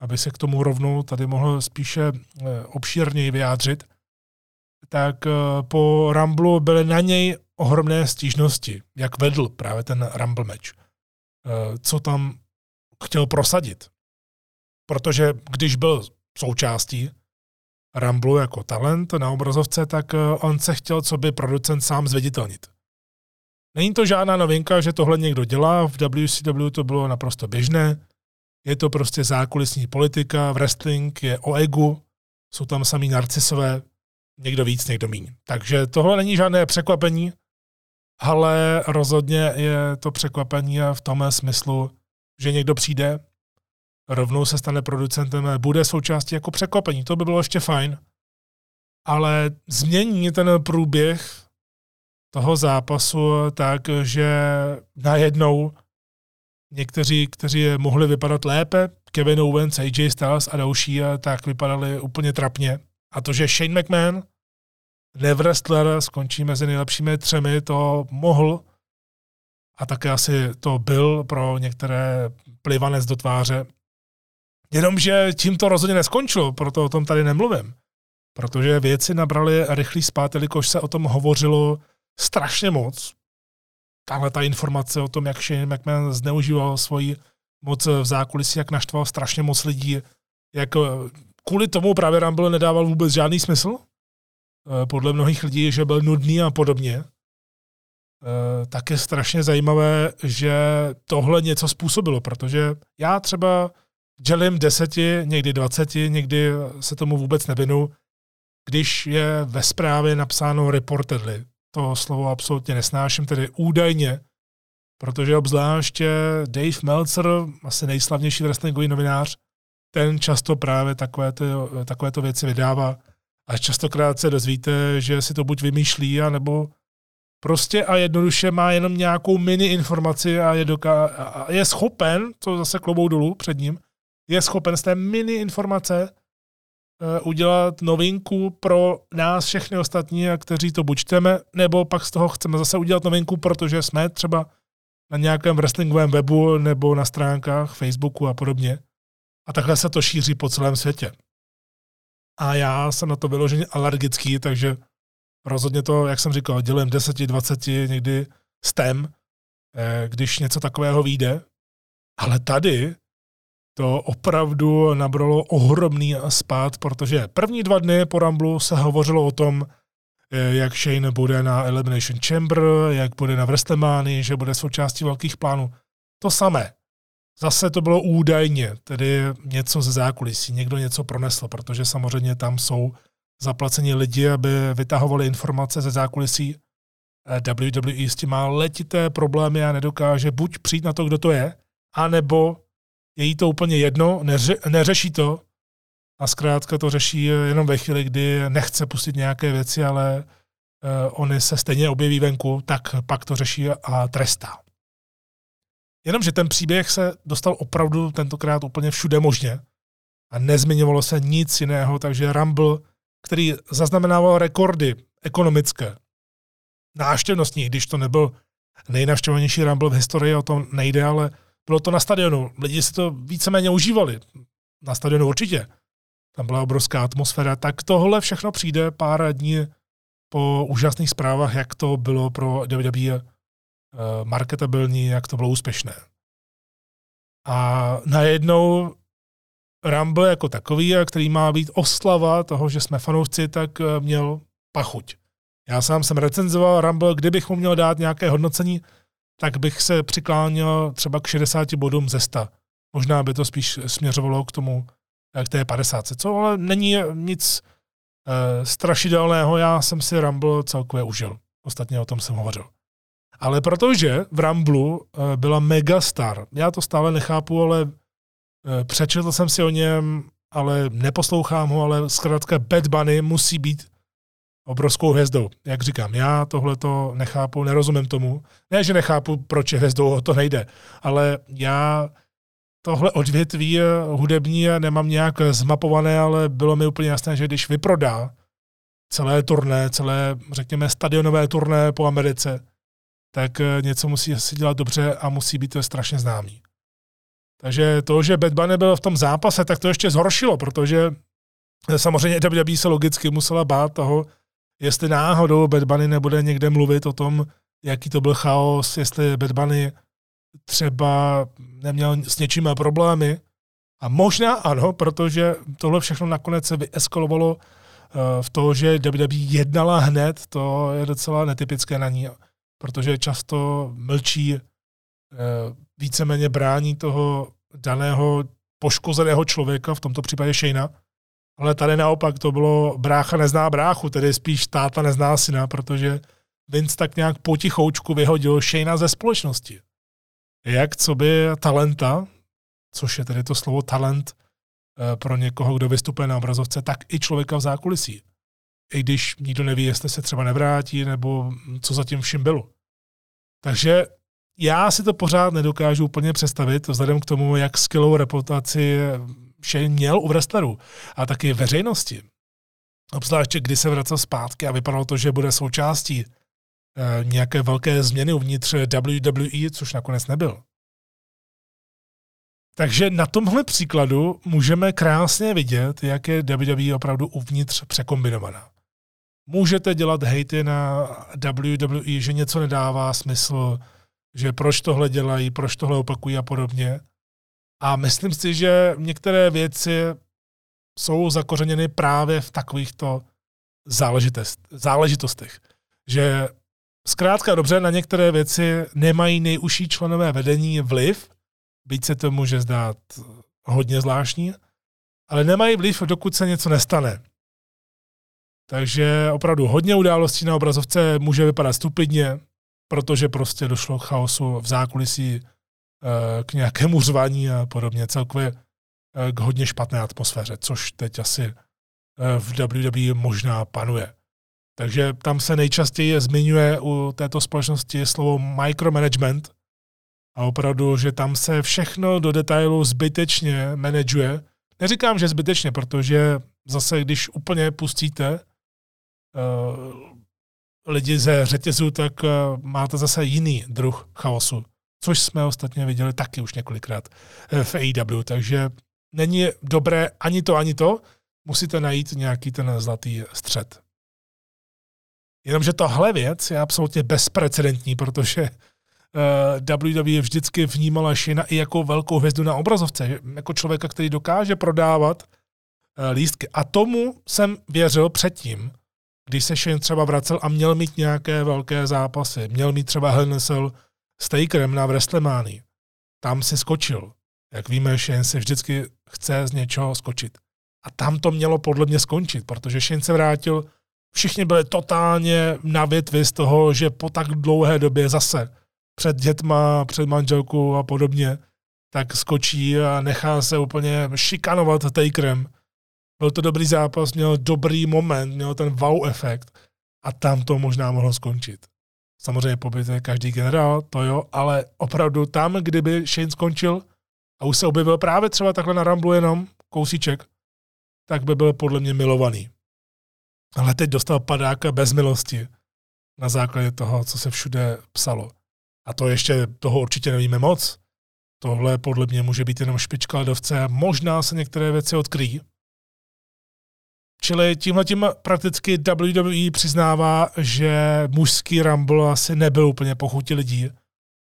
aby se k tomu rovnou tady mohl spíše eh, obšírněji vyjádřit, tak eh, po Rumblu byly na něj ohromné stížnosti, jak vedl právě ten Rumble match. Eh, co tam chtěl prosadit. Protože když byl součástí Ramblu jako talent na obrazovce, tak on se chtěl co by producent sám zveditelnit. Není to žádná novinka, že tohle někdo dělá, v WCW to bylo naprosto běžné, je to prostě zákulisní politika, wrestling je o egu, jsou tam samý narcisové, někdo víc, někdo míň. Takže tohle není žádné překvapení, ale rozhodně je to překvapení v tom smyslu, že někdo přijde, rovnou se stane producentem, bude součástí jako překvapení. To by bylo ještě fajn. Ale změní ten průběh toho zápasu tak, že najednou někteří, kteří mohli vypadat lépe, Kevin Owens, AJ Styles a další, tak vypadali úplně trapně. A to, že Shane McMahon, Nevrestler, skončí mezi nejlepšími třemi, to mohl a také asi to byl pro některé plivanec do tváře. Jenomže tím to rozhodně neskončilo, proto o tom tady nemluvím. Protože věci nabrali rychlý spát, jelikož se o tom hovořilo strašně moc. Tahle ta informace o tom, jak Shane McMahon zneužíval svoji moc v zákulisí, jak naštval strašně moc lidí, jak eh, kvůli tomu právě Rumble nedával vůbec žádný smysl. Eh, podle mnohých lidí, že byl nudný a podobně. Eh, tak je strašně zajímavé, že tohle něco způsobilo, protože já třeba dělím deseti, někdy dvaceti, někdy se tomu vůbec nevinu, když je ve zprávě napsáno reportedly. To slovo absolutně nesnáším, tedy údajně, protože obzvláště Dave Meltzer, asi nejslavnější wrestlingový novinář, ten často právě takovéto, takovéto věci vydává. A častokrát se dozvíte, že si to buď vymýšlí, anebo prostě a jednoduše má jenom nějakou mini informaci a je, doká- a je schopen, to zase klobou dolů před ním, je schopen z té mini informace Eh, udělat novinku pro nás všechny ostatní, kteří to buď čteme, nebo pak z toho chceme zase udělat novinku, protože jsme třeba na nějakém wrestlingovém webu nebo na stránkách Facebooku a podobně. A takhle se to šíří po celém světě. A já jsem na to vyloženě alergický, takže rozhodně to, jak jsem říkal, dělím 10, 20, někdy stem, eh, když něco takového vyjde. Ale tady to opravdu nabralo ohromný spát, protože první dva dny po Ramblu se hovořilo o tom, eh, jak Shane bude na Elimination Chamber, jak bude na WrestleMania, že bude součástí velkých plánů. To samé. Zase to bylo údajně, tedy něco ze zákulisí, někdo něco pronesl, protože samozřejmě tam jsou zaplacení lidi, aby vytahovali informace ze zákulisí. WWE s tím má letité problémy a nedokáže buď přijít na to, kdo to je, anebo je jí to úplně jedno, neře, neřeší to a zkrátka to řeší jenom ve chvíli, kdy nechce pustit nějaké věci, ale uh, oni se stejně objeví venku, tak pak to řeší a trestá. Jenomže ten příběh se dostal opravdu tentokrát úplně všude možně a nezmiňovalo se nic jiného, takže Rumble, který zaznamenával rekordy ekonomické, náštěvnostní, když to nebyl nejnavštěvovanější Rumble v historii, o tom nejde, ale bylo to na stadionu. Lidi si to víceméně užívali. Na stadionu určitě. Tam byla obrovská atmosféra. Tak tohle všechno přijde pár dní po úžasných zprávách, jak to bylo pro WWE eh, marketabilní, jak to bylo úspěšné. A najednou Rumble jako takový, který má být oslava toho, že jsme fanoušci, tak eh, měl pachuť. Já sám jsem recenzoval Rumble, kdybych mu měl dát nějaké hodnocení, tak bych se přikláněl třeba k 60 bodům ze 100. Možná by to spíš směřovalo k tomu, k té 50. Co ale není nic e, strašidelného, já jsem si Rumble celkově užil. Ostatně o tom jsem hovořil. Ale protože v Ramblu e, byla megastar, já to stále nechápu, ale přečetl jsem si o něm, ale neposlouchám ho, ale zkrátka Bad Bunny musí být obrovskou hvězdou. Jak říkám, já tohle to nechápu, nerozumím tomu. Ne, že nechápu, proč je hvězdou, o to nejde, ale já tohle odvětví hudební nemám nějak zmapované, ale bylo mi úplně jasné, že když vyprodá celé turné, celé, řekněme, stadionové turné po Americe, tak něco musí si dělat dobře a musí být strašně známý. Takže to, že Bad Bunny byl v tom zápase, tak to ještě zhoršilo, protože samozřejmě WWE se logicky musela bát toho, jestli náhodou Bad Bunny nebude někde mluvit o tom, jaký to byl chaos, jestli Bad Bunny třeba neměl s něčím problémy. A možná ano, protože tohle všechno nakonec se vyeskalovalo eh, v to, že WWE jednala hned, to je docela netypické na ní, protože často mlčí, víceméně brání toho daného poškozeného člověka, v tomto případě Shayna, ale tady naopak to bylo brácha nezná bráchu, tedy spíš táta nezná syna, protože Vince tak nějak potichoučku vyhodil Shayna ze společnosti. Jak co by talenta, což je tedy to slovo talent eh, pro někoho, kdo vystupuje na obrazovce, tak i člověka v zákulisí. I když nikdo neví, jestli se třeba nevrátí, nebo co zatím vším bylo. Takže já si to pořád nedokážu úplně představit, vzhledem k tomu, jak skvělou reputaci vše měl u wrestlerů a taky veřejnosti. Obzvláště, kdy se vracel zpátky a vypadalo to, že bude součástí e, nějaké velké změny uvnitř WWE, což nakonec nebyl. Takže na tomhle příkladu můžeme krásně vidět, jak je WWE opravdu uvnitř překombinovaná. Můžete dělat hejty na WWE, že něco nedává smysl, že proč tohle dělají, proč tohle opakují a podobně. A myslím si, že některé věci jsou zakořeněny právě v takovýchto záležitostech. Že zkrátka dobře na některé věci nemají nejužší členové vedení vliv, byť se to může zdát hodně zvláštní, ale nemají vliv, dokud se něco nestane. Takže opravdu hodně událostí na obrazovce může vypadat stupidně, protože prostě došlo k chaosu v zákulisí Eh, k nějakému řvaní a podobně, celkově eh, k hodně špatné atmosféře, což teď asi eh, v WWE možná panuje. Takže tam se nejčastěji zmiňuje u této společnosti slovo micromanagement a opravdu, že tam se všechno do detailu zbytečně manažuje. Neříkám, že zbytečně, protože zase, když úplně pustíte lidi ze řetězu, tak uh, máte zase jiný druh chaosu což jsme ostatně viděli taky už několikrát eh, v AEW, takže není dobré ani to, ani to, musíte najít nějaký ten zlatý střed. Jenomže tohle věc je absolutně bezprecedentní, protože uh, eh, WWE vždycky vnímala Shina i jako velkou hvězdu na obrazovce, jako člověka, který dokáže prodávat uh, lístky. A tomu jsem věřil předtím, když se Shane třeba vracel a měl mít nějaké velké zápasy. Měl mít třeba Hell s Takerem na WrestleMania. Tam si skočil. Jak víme, Shane si vždycky chce z něčeho skočit. A tam to mělo podle mě skončit, protože Shane se vrátil, všichni byli totálně na větvi z toho, že po tak dlouhé době zase před dětma, před manželkou a podobně, tak skočí a nechá se úplně šikanovat Takerem. Byl to dobrý zápas, měl dobrý moment, měl ten wow efekt a tam to možná mohlo skončit. Samozřejmě pobyt je každý generál, to jo, ale opravdu tam, kdyby Shane skončil a už se objevil právě třeba takhle na Ramblu jenom kousíček, tak by byl podle mě milovaný. Ale teď dostal padáka bez milosti na základě toho, co se všude psalo. A to ještě toho určitě nevíme moc. Tohle podle mě může být jenom špička ledovce možná se některé věci odkryjí. Čili tímhle tím prakticky WWE přiznává, že mužský Rumble asi nebyl úplně pochutí lidí,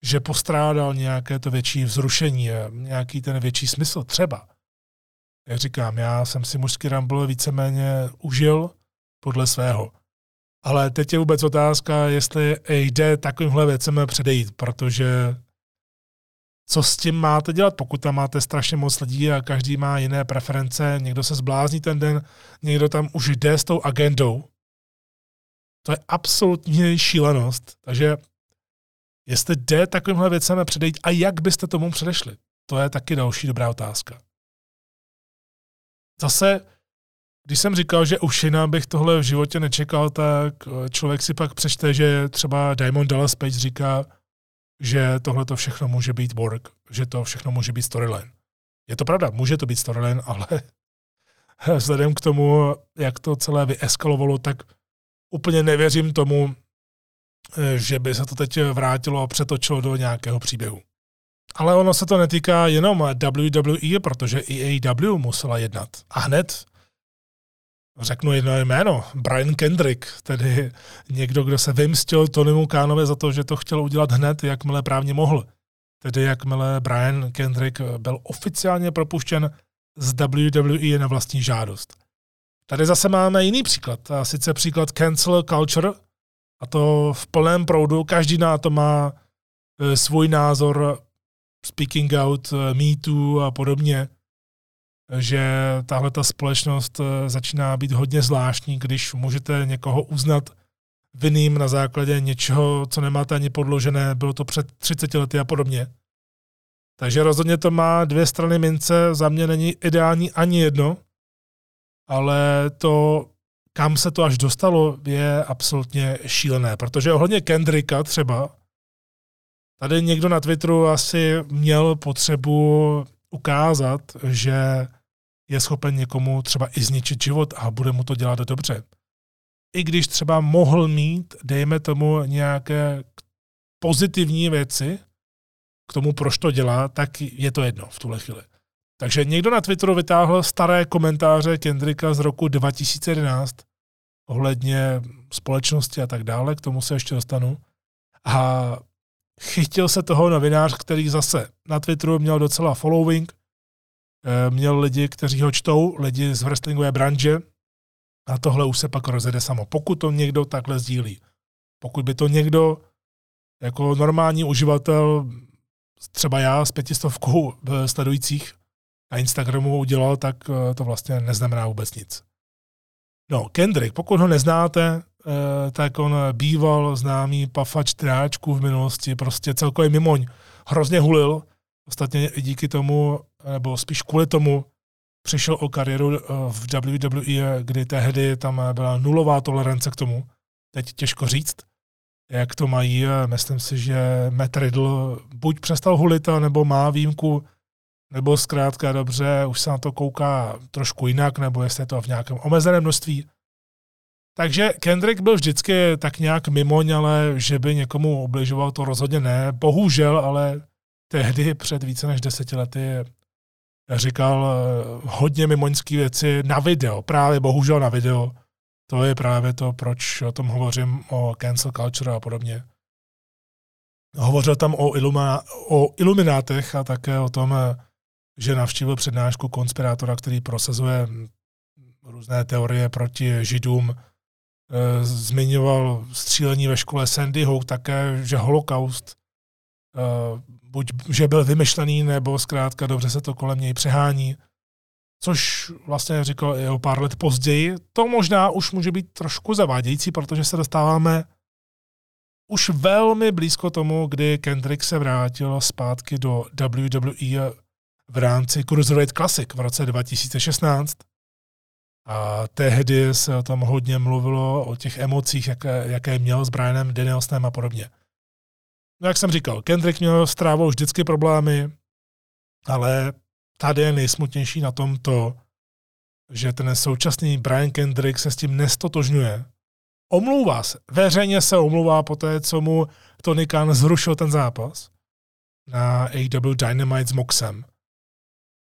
že postrádal nějaké to větší vzrušení, nějaký ten větší smysl třeba. Jak říkám, já jsem si mužský Rumble víceméně užil podle svého. Ale teď je vůbec otázka, jestli jde takovýmhle věcem předejít, protože co s tím máte dělat, pokud tam máte strašně moc lidí a každý má jiné preference, někdo se zblázní ten den, někdo tam už jde s tou agendou. To je absolutní šílenost. Takže jestli jde takovýmhle věcem předejít a jak byste tomu předešli, to je taky další dobrá otázka. Zase, když jsem říkal, že u Shina bych tohle v životě nečekal, tak člověk si pak přečte, že třeba Diamond Dallas Page říká, že tohle to všechno může být work, že to všechno může být storyline. Je to pravda, může to být storyline, ale vzhledem k tomu, jak to celé vyeskalovalo, tak úplně nevěřím tomu, že by se to teď vrátilo a přetočilo do nějakého příběhu. Ale ono se to netýká jenom WWE, protože i AEW musela jednat. A hned řeknu jedno jméno, Brian Kendrick, tedy někdo, kdo se vymstil Tonymu Kánovi za to, že to chtěl udělat hned, jakmile právně mohl. Tedy jakmile Brian Kendrick byl oficiálně propuštěn z WWE na vlastní žádost. Tady zase máme jiný příklad, a sice příklad cancel culture, a to v plném proudu, každý na to má e, svůj názor, speaking out, e, me too a podobně že tahle ta společnost eh, začíná být hodně zvláštní, když můžete někoho uznat vinným na základě něčeho, co nemáte ani podložené, bylo to před 30 lety a podobně. Takže rozhodně to má dvě strany mince, za mě není ideální ani jedno, ale to, kam se to až dostalo, je absolutně šílené, protože ohledně Kendricka třeba, tady někdo na Twitteru asi měl potřebu ukázat, že je schopen někomu třeba i zničit život a bude mu to dělat dobře. I když třeba mohl mít, dejme tomu, nějaké pozitivní věci k tomu, proč to dělá, tak je to jedno v tuhle chvíli. Takže někdo na Twitteru vytáhl staré komentáře Kendricka z roku 2011 ohledně společnosti a tak dále, k tomu se ještě dostanu. A chytil se toho novinář, který zase na Twitteru měl docela following, měl lidi, kteří ho čtou, lidi z wrestlingové branže a tohle už se pak rozjede samo. Pokud to někdo takhle sdílí. Pokud by to někdo jako normální uživatel, třeba já s pětistovkou eh, sledujících na Instagramu udělal, tak eh, to vlastně neznamená vůbec nic. No, Kendrick, pokud ho neznáte, Eh, tak on býval známý pafač tráčků v minulosti, prostě celkově mimoň. Hrozně hulil, ostatně i díky tomu, nebo spíš kvůli tomu, přišel o kariéru eh, v WWE, kdy tehdy tam byla nulová tolerance k tomu. Teď těžko říct, jak to mají. Myslím si, že Matt Riddle buď přestal hulit, nebo má výjimku, nebo zkrátka dobře, už se na to kouká trošku jinak, nebo jestli je to v nějakém omezeném množství. Takže Kendrick byl vždycky tak nějak mimoň, ale že by někomu obližoval, to rozhodně ne. Bohužel, ale tehdy před více než deseti lety říkal eh, hodně mimoňské věci na video, právě bohužel na video. To je právě to, proč o tom hovořím, o cancel culture a podobně. Hovořil tam o, iluma, o iluminátech a také o tom, eh, že navštívil přednášku konspirátora, který prosazuje různé teorie proti židům, Eh, zmiňoval střílení ve škole Sandy Hook, také, že holokaust buď, že byl vymyšlený, nebo zkrátka dobře se to kolem něj přehání, což vlastně říkal i o pár let později. To možná už může být trošku zavádějící, protože se dostáváme už velmi blízko tomu, kdy Kendrick se vrátil zpátky do WWE v rámci Cruiserweight Classic v roce 2016. A tehdy se o tom hodně mluvilo, o těch emocích, jaké, jaké měl s Brianem Danielsonem a podobně. No jak jsem říkal, Kendrick měl s trávou vždycky problémy, ale tady je nejsmutnější na tom to, že ten současný Brian Kendrick se s tím nestotožňuje. Omlouvá se. Veřejně se omlouvá po té, co mu Tony Khan zrušil ten zápas na AW Dynamite s Moxem.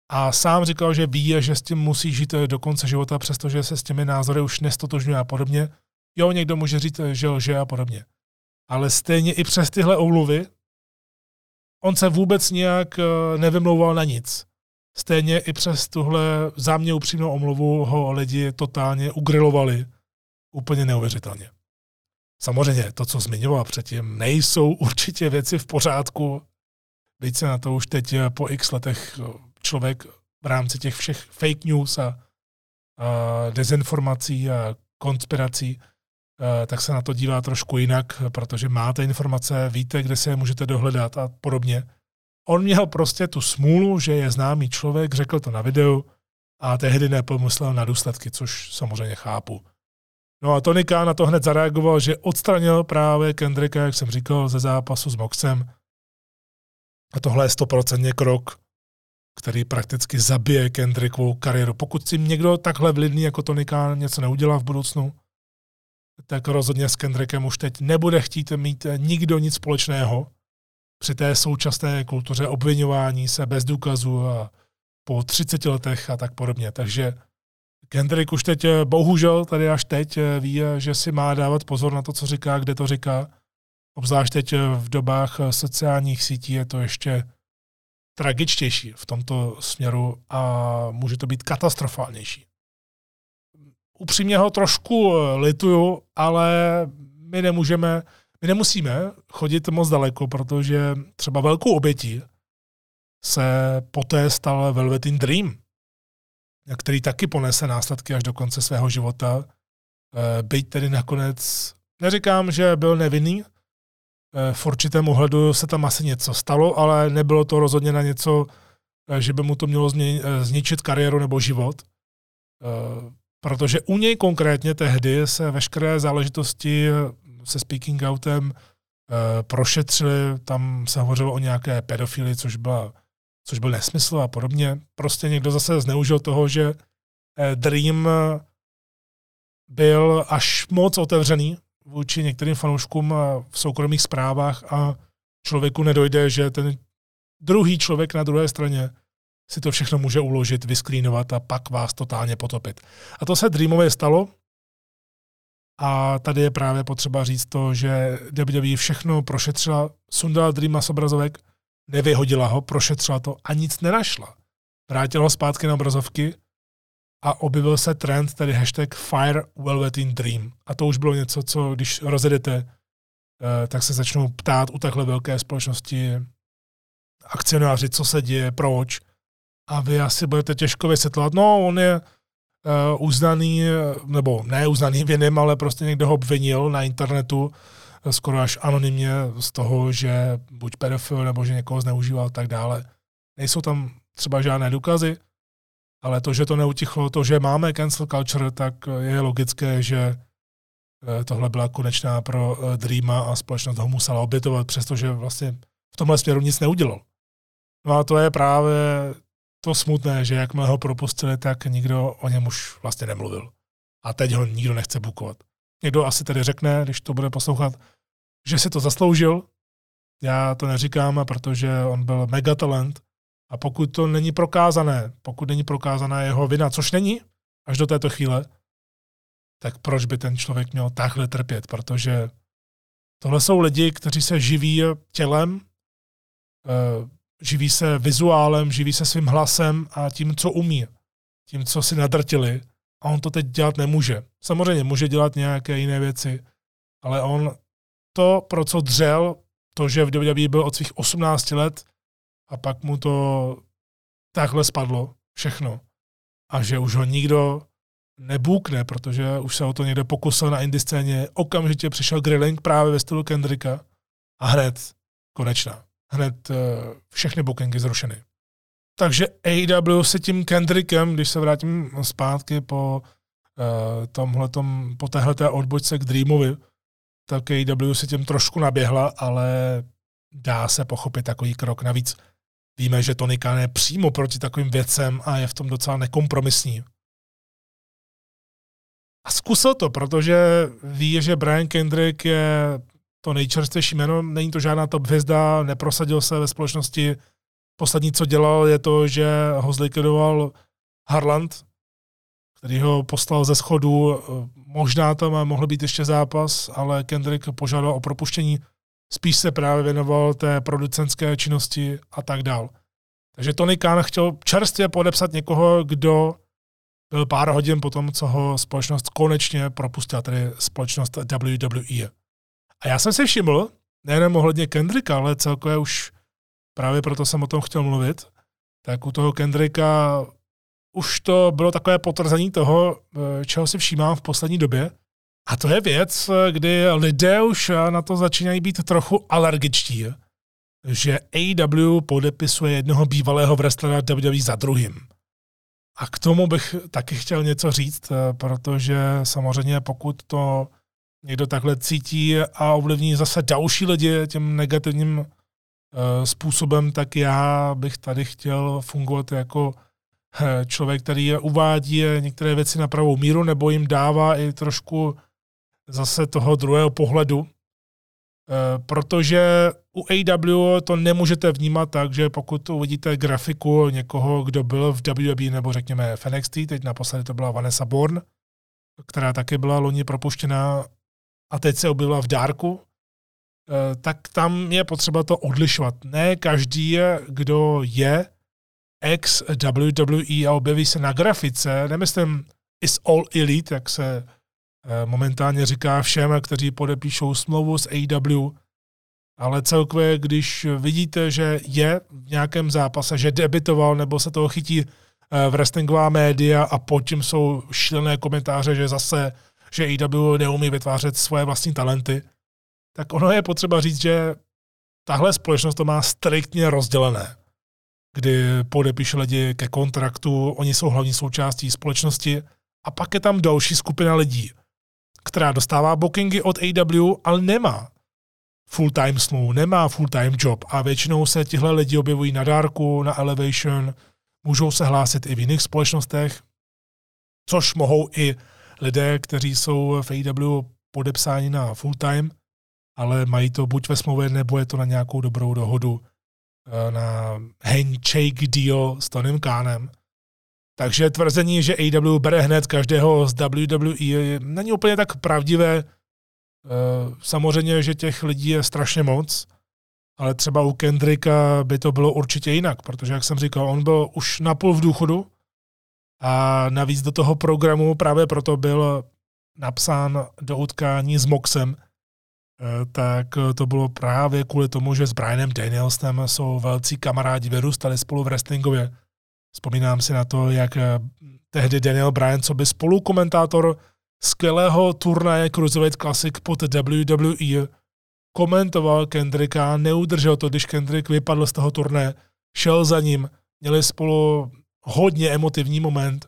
A sám říkal, že ví, že s tím musí žít do konce života, přestože se s těmi názory už nestotožňuje a podobně. Jo, někdo může říct, že lže a podobně. Ale stejně i přes tyhle omluvy on se vůbec nějak eh, nevymlouval na nic. Stejně i přes tuhle za mě upřímnou omluvu ho lidi totálně ugrilovali. Úplně neuvěřitelně. Samozřejmě to, co zmiňoval předtím, nejsou určitě věci v pořádku. Byť se na to už teď eh, po x letech eh, člověk v rámci těch všech fake news a, a dezinformací a konspirací, tak se na to dívá trošku jinak, protože máte informace, víte, kde se je můžete dohledat a podobně. On měl prostě tu smůlu, že je známý člověk, řekl to na videu a tehdy nepomyslel na důsledky, což samozřejmě chápu. No a Tony Khan na to hned zareagoval, že odstranil právě Kendricka, jak jsem říkal, ze zápasu s Moxem. A tohle je stoprocentně krok, který prakticky zabije Kendrickovou kariéru. Pokud si někdo takhle vlivný jako Tony Khan něco neudělá v budoucnu, tak rozhodně s Kendrickem už teď nebude chtít mít nikdo nic společného při té současné kultuře obvinování se bez důkazů a po 30 letech a tak podobně. Takže Kendrick už teď, bohužel tady až teď, ví, že si má dávat pozor na to, co říká, kde to říká. Obzvlášť teď v dobách sociálních sítí je to ještě tragičtější v tomto směru a může to být katastrofálnější. Upřímně ho trošku lituju, ale my nemůžeme, my nemusíme chodit moc daleko, protože třeba velkou obětí se poté stal Velveteen Dream, který taky ponese následky až do konce svého života. Eh, byť tedy nakonec, neříkám, že byl nevinný, Eh, v určitém ohledu se tam asi něco stalo, ale nebylo to rozhodně na něco, eh, že by mu to mělo eh, zničit kariéru nebo život. Protože u něj konkrétně tehdy se veškeré záležitosti se speaking outem prošetřili, tam se hovořilo o nějaké pedofily, což, byla, což byl nesmysl a podobně. Prostě někdo zase zneužil toho, že Dream byl až moc otevřený vůči některým fanouškům v soukromých zprávách a člověku nedojde, že ten druhý člověk na druhé straně si to všechno může uložit, vysklínovat a pak vás totálně potopit. A to se Dreamově stalo. A tady je právě potřeba říct to, že WWE všechno prošetřila, sundala Dreama z obrazovek, nevyhodila ho, prošetřila to a nic nenašla. Vrátila ho zpátky na obrazovky a objevil se trend, tedy hashtag Fire Velveteen Dream. A to už bylo něco, co když rozjedete, eh, tak se začnou ptát u takhle velké společnosti akcionáři, co se děje, proč. A vy asi budete těžko vysvětlovat, no on je uh, uznaný, nebo ne uznaný vinem, ale prostě někdo ho obvinil na internetu, skoro až anonymně z toho, že buď pedofil, nebo že někoho zneužíval a tak dále. Nejsou tam třeba žádné důkazy, ale to, že to neutichlo, to, že máme cancel culture, tak je logické, že eh, tohle byla konečná pro eh, Dreama a společnost ho musela obětovat, přestože vlastně v tomhle směru nic neudělal. No a to je právě to smutné, že jakmile ho propustili, tak nikdo o něm už vlastně nemluvil. A teď ho nikdo nechce bukovat. Někdo asi tedy řekne, když to bude poslouchat, že si to zasloužil. Já to neříkám, protože on byl megatalent, a pokud to není prokázané, pokud není prokázaná jeho vina, což není až do této chvíle, tak proč by ten člověk měl takhle trpět? Protože tohle jsou lidi, kteří se živí tělem, eh, živí se vizuálem, živí se svým hlasem a tím, co umí, tím, co si nadrtili. A on to teď dělat nemůže. Samozřejmě může dělat nějaké jiné věci, ale on to, pro co dřel, to, že v WWE byl od svých 18 let a pak mu to takhle spadlo všechno. A že už ho nikdo nebůkne, protože už se o to někde pokusil na indie scéně. Okamžitě přišel grilling právě ve stylu Kendricka a hned konečná. Hned uh, všechny bookingy zrušeny. Takže AEW se tím Kendrickem, když se vrátím zpátky po uh, tomhletom, po téhleté odbočce k Dreamovi, tak AEW se tím trošku naběhla, ale dá se pochopit takový krok. Navíc víme, že Tony Khan je přímo proti takovým věcem a je v tom docela nekompromisní. A zkusil to, protože ví, že Brian Kendrick je to nejčerstvější jméno, není to žádná top hvězda, neprosadil se ve společnosti. Poslední, co dělal, je to, že ho zlikvidoval Harland, který ho poslal ze schodu. Možná tam mohl být ještě zápas, ale Kendrick požádal o propuštění. Spíš se právě věnoval té producentské činnosti a tak dál. Takže Tony Khan chtěl čerstvě podepsat někoho, kdo byl pár hodin po tom, co ho společnost konečně propustila, tedy společnost WWE. A já jsem si všiml, nejenom ohledně Kendricka, ale celkově už právě proto jsem o tom chtěl mluvit, tak u toho Kendricka už to bylo takové potvrzení toho, eh, čeho si všímám v poslední době. A to je věc, kdy lidé už na to začínají být trochu alergičtí, že AEW podepisuje jednoho bývalého wrestlera WWE za druhým. A k tomu bych taky chtěl něco říct, eh, protože samozřejmě pokud to někdo takhle cítí a ovlivní zase další lidi tím negativním uh, způsobem, tak já bych tady chtěl fungovat jako eh, člověk, který uvádí některé věci na pravou míru nebo jim dává i trošku zase toho druhého pohledu, Eh, protože u AW to nemůžete vnímat tak, že pokud uvidíte grafiku někoho, kdo byl v WWE nebo řekněme v NXT, teď naposledy to byla Vanessa Bourne, která taky byla loni propuštěná a teď se objevila v Darku, eh, tak tam je potřeba to odlišovat. Ne každý, kdo je ex WWE a objeví se na grafice, nemyslím is all elite, jak se Eh, momentálně říká všem, kteří podepíšou smlouvu s AEW, ale celkově, když vidíte, že je v nějakém zápase, že debitoval nebo se toho chytí eh, v wrestlingová média a pod tím jsou šílené komentáře, že zase, že AEW neumí vytvářet svoje vlastní talenty, tak ono je potřeba říct, že tahle společnost to má striktně rozdělené, kdy podepíše lidi ke kontraktu, oni jsou hlavní součástí společnosti a pak je tam další skupina lidí, která dostává bookingy od AW, ale nemá full-time smlouvu, nemá full-time job a většinou se tihle lidi objevují na dárku, na Elevation, můžou se hlásit i v jiných společnostech, což mohou i lidé, kteří jsou v AW podepsáni na full-time, ale mají to buď ve smlouvě, nebo je to na nějakou dobrou dohodu eh, na handshake deal s Tonym Kánem. Takže tvrzení, že AW bere hned každého z WWE, není úplně tak pravdivé. E, samozřejmě, že těch lidí je strašně moc, ale třeba u Kendricka by to bylo určitě jinak, protože, jak jsem říkal, on byl už napůl v důchodu a navíc do toho programu právě proto byl napsán do utkání s Moxem, e, tak to bylo právě kvůli tomu, že s Brianem Danielsem jsou velcí kamarádi, vyrůstali spolu v wrestlingově. Vzpomínám si na to, jak eh, tehdy Daniel Bryan, co by spolukomentátor skvělého turnaje Cruiserweight Classic pod WWE, komentoval Kendricka, neudržel to, když Kendrick vypadl z toho turné, šel za ním, měli spolu hodně emotivní moment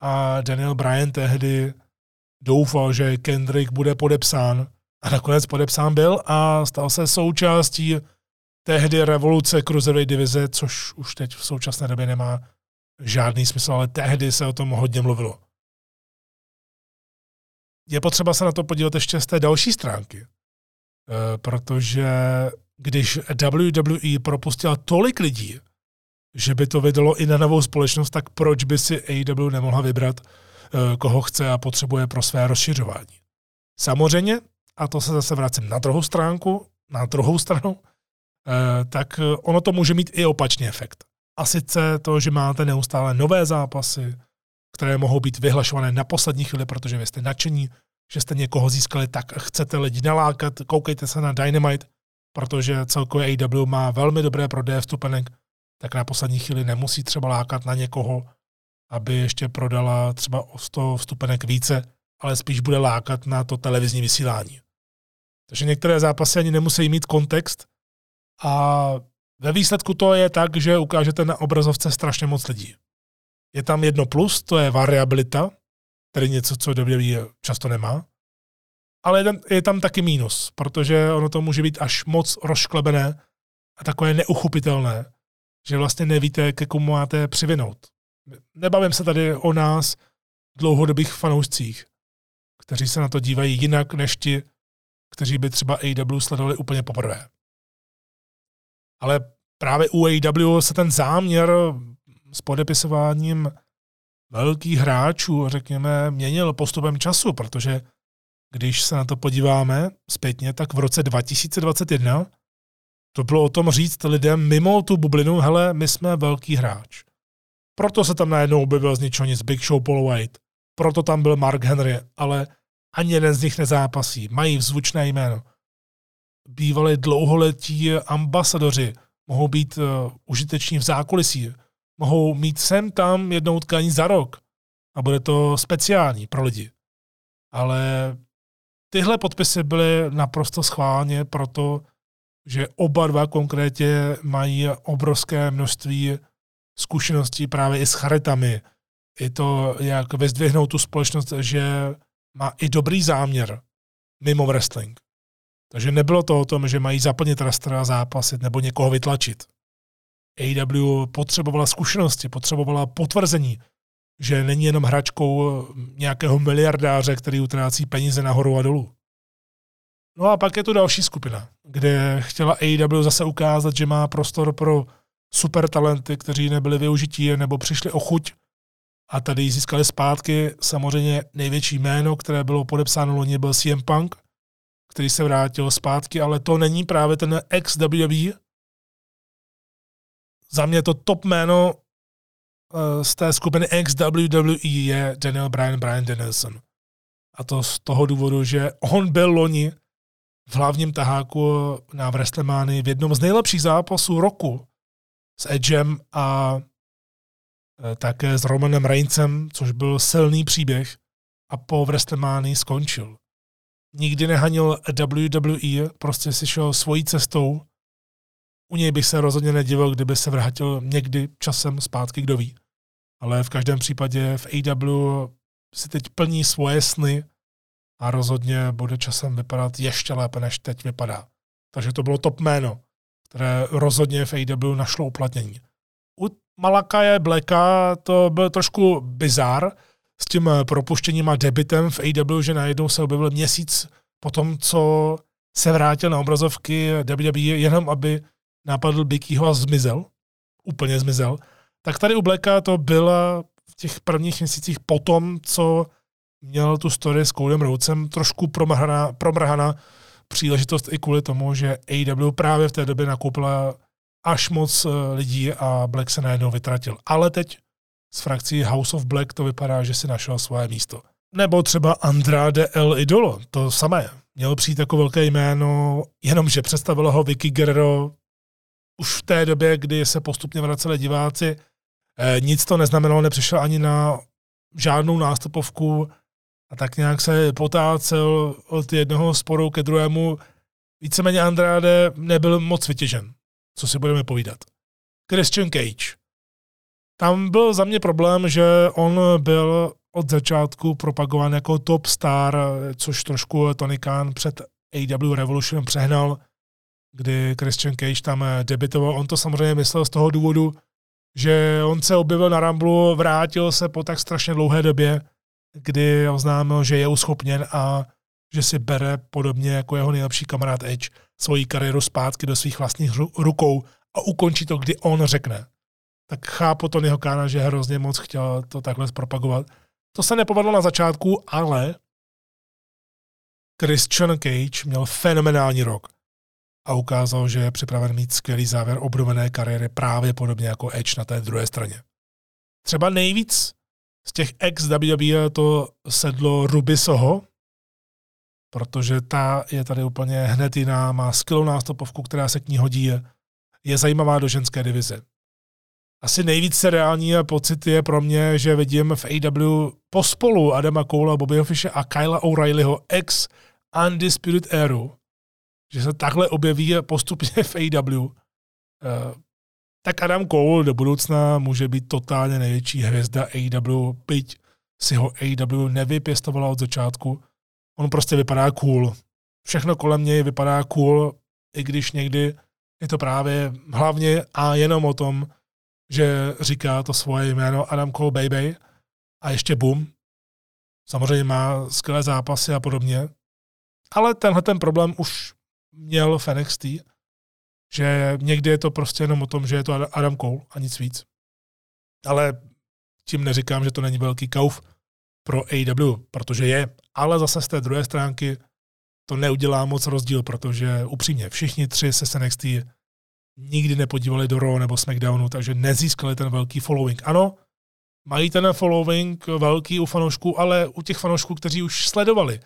a Daniel Bryan tehdy doufal, že Kendrick bude podepsán a nakonec podepsán byl a stal se součástí tehdy revoluce Cruiserweight divize, což už teď v současné době nemá žádný smysl, ale tehdy se o tom hodně mluvilo. Je potřeba se na to podívat ještě z té další stránky, eh, protože když WWE propustila tolik lidí, že by to vydalo i na novou společnost, tak proč by si AEW nemohla vybrat, eh, koho chce a potřebuje pro své rozšiřování. Samozřejmě, a to se zase vracím na druhou stránku, na druhou stranu, eh, tak ono to může mít i opačný efekt. A sice to, že máte neustále nové zápasy, které mohou být vyhlašované na poslední chvíli, protože vy jste nadšení, že jste někoho získali, tak chcete lidi nalákat, koukejte se na Dynamite. protože celkově AW má velmi dobré prodeje vstupenek, tak na poslední chvíli nemusí třeba lákat na někoho, aby ještě prodala třeba o 100 vstupenek více, ale spíš bude lákat na to televizní vysílání. Takže některé zápasy ani nemusí mít kontext a ve výsledku to je tak, že ukážete na obrazovce strašně moc lidí. Je tam jedno plus, to je variabilita, tedy něco, co WWE často nemá. Ale je tam, je tam taky mínus, protože ono to může být až moc rozšklebené a takové neuchopitelné, že vlastně nevíte, ke komu máte přivinout. Nebavím se tady o nás, dlouhodobých fanoušcích, kteří se na to dívají jinak než ti, kteří by třeba AW sledovali úplně poprvé. Ale právě u AW se ten záměr s podepisováním velkých hráčů, řekněme, měnil postupem času, protože když se na to podíváme zpětně, tak v roce 2021 to bylo o tom říct lidem mimo tu bublinu, hele, my jsme velký hráč. Proto se tam najednou objevil z ničeho nic Big Show Paul White. Proto tam byl Mark Henry, ale ani jeden z nich nezápasí. Mají vzvučné jméno. Bývali dlouholetí ambasadoři, mohou být uh, užiteční v zákulisí, mohou mít sem tam jednou utkání za rok a bude to speciální pro lidi. Ale tyhle podpisy byly naprosto schválně proto, že oba dva konkrétně mají obrovské množství zkušeností právě i s charitami. I to, jak vyzdvihnout tu společnost, že má i dobrý záměr mimo wrestling. Takže nebylo to o tom, že mají zaplnit rastra a zápasit nebo někoho vytlačit. AW potřebovala zkušenosti, potřebovala potvrzení, že není jenom hračkou nějakého miliardáře, který utrácí peníze nahoru a dolů. No a pak je tu další skupina, kde chtěla AEW zase ukázat, že má prostor pro super talenty, kteří nebyli využití nebo přišli o chuť a tady získali zpátky. Samozřejmě největší jméno, které bylo podepsáno loni, byl CM Punk, který se vrátil zpátky, ale to není právě ten ex-WWE. Za mě to top jméno eh, z té skupiny ex-WWE je Daniel Bryan, Bryan Danielson. A to z toho důvodu, že on byl loni v hlavním taháku na WrestleMania v jednom z nejlepších zápasů roku s Edgem a e, také s Romanem Reincem, což byl silný příběh a po WrestleMania skončil. Nikdy nehanil WWE, prostě si šel svojí cestou. U něj bych se rozhodně nedivil, kdyby se vrátil někdy časem zpátky, kdo ví. Ale v každém případě v AW si teď plní svoje sny a rozhodně bude časem vypadat ještě lépe, než teď vypadá. Takže to bylo top jméno, které rozhodně v AW našlo uplatnění. U Malakaje Blacka to byl trošku bizar s tím propuštěním a debitem v AW, že najednou se objevil měsíc po tom, co se vrátil na obrazovky WWE, jenom aby napadl Bikyho a zmizel. Úplně zmizel. Tak tady u Blacka to bylo v těch prvních měsících po tom, co měl tu story s Coldem Rhodesem trošku promrhaná, promrhaná příležitost i kvůli tomu, že AW právě v té době nakoupila až moc eh, lidí a Black se najednou vytratil. Ale teď s frakcí House of Black to vypadá, že si našel svoje místo. Nebo třeba Andrade El Idolo, to samé. Měl přijít jako velké jméno, jenomže představilo ho Vicky Guerrero už v té době, kdy se postupně vraceli diváci. E, nic to neznamenalo, nepřišel ani na žádnou nástupovku a tak nějak se potácel od jednoho sporu ke druhému. Víceméně Andrade nebyl moc vytěžen, co si budeme povídat. Christian Cage. Tam byl za mě problém, že on byl od začátku propagován jako top star, což trošku Tony Khan před AW Revolution přehnal, kdy Christian Cage tam debitoval. On to samozřejmě myslel z toho důvodu, že on se objevil na Ramblu, vrátil se po tak strašně dlouhé době kdy oznámil, že je uschopněn a že si bere podobně jako jeho nejlepší kamarád Edge svoji kariéru zpátky do svých vlastních rukou a ukončí to, kdy on řekne. Tak chápu to jeho kána, že hrozně moc chtěl to takhle zpropagovat. To se nepovedlo na začátku, ale Christian Cage měl fenomenální rok a ukázal, že je připraven mít skvělý závěr obnovené kariéry právě podobně jako Edge na té druhé straně. Třeba nejvíc z těch ex WWE to sedlo Ruby Soho, protože ta je tady úplně hned jiná, má skvělou nástupovku, která se k ní hodí, je zajímavá do ženské divize. Asi nejvíce reální pocit je pro mě, že vidím v AW pospolu Adama Cola, Bobbyho Fische a Kyla O'Reillyho ex Undisputed Eru, že se takhle objeví postupně v AW. Tak Adam Cole do budoucna může být totálně největší hvězda AW, byť si ho AW nevypěstovala od začátku. On prostě vypadá cool. Všechno kolem něj vypadá cool, i když někdy je to právě hlavně a jenom o tom, že říká to svoje jméno Adam Cole Baby a ještě boom. Samozřejmě má skvělé zápasy a podobně. Ale tenhle ten problém už měl NXT, že někdy je to prostě jenom o tom, že je to Adam Cole a nic víc. Ale tím neříkám, že to není velký kauf pro AW, protože je. Ale zase z té druhé stránky to neudělá moc rozdíl, protože upřímně všichni tři se NXT nikdy nepodívali do Raw nebo SmackDownu, takže nezískali ten velký following. Ano, mají ten following velký u fanoušků, ale u těch fanoušků, kteří už sledovali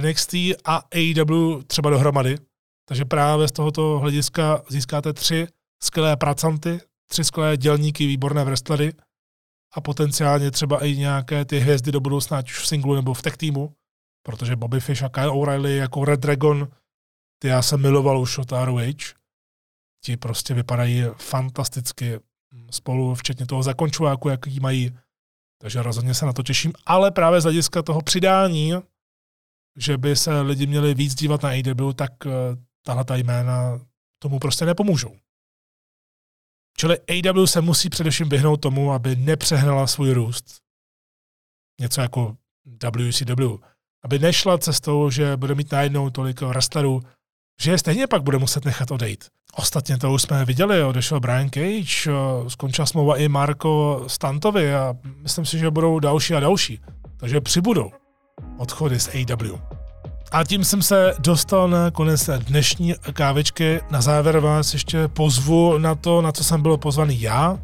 NXT a AEW třeba dohromady, takže právě z tohoto hlediska získáte tři skvělé pracanty, tři skvělé dělníky, výborné wrestlery a potenciálně třeba i nějaké ty hvězdy do budoucna, ať už v singlu nebo v tech týmu, protože Bobby Fish a Kyle O'Reilly jako Red Dragon, ty já jsem miloval už od ROH, ti prostě vypadají fantasticky spolu, včetně toho zakončováku, jaký mají. Takže rozhodně se na to těším. Ale právě z hlediska toho přidání, že by se lidi měli víc dívat na AW, tak eh, tahle ta jména tomu prostě nepomůžou. Čili AW se musí především vyhnout tomu, aby nepřehnala svůj růst. Něco jako WCW. Aby nešla cestou, že bude mít najednou tolik wrestlerů, že je stejně pak bude muset nechat odejít. Ostatně to už jsme viděli, odešel Brian Cage, skončila smlouva i Marko Stantovi a myslím si, že budou další a další. Takže přibudou odchody z AW. A tím jsem se dostal na konec dnešní kávečky. Na závěr vás ještě pozvu na to, na co jsem byl pozvaný já,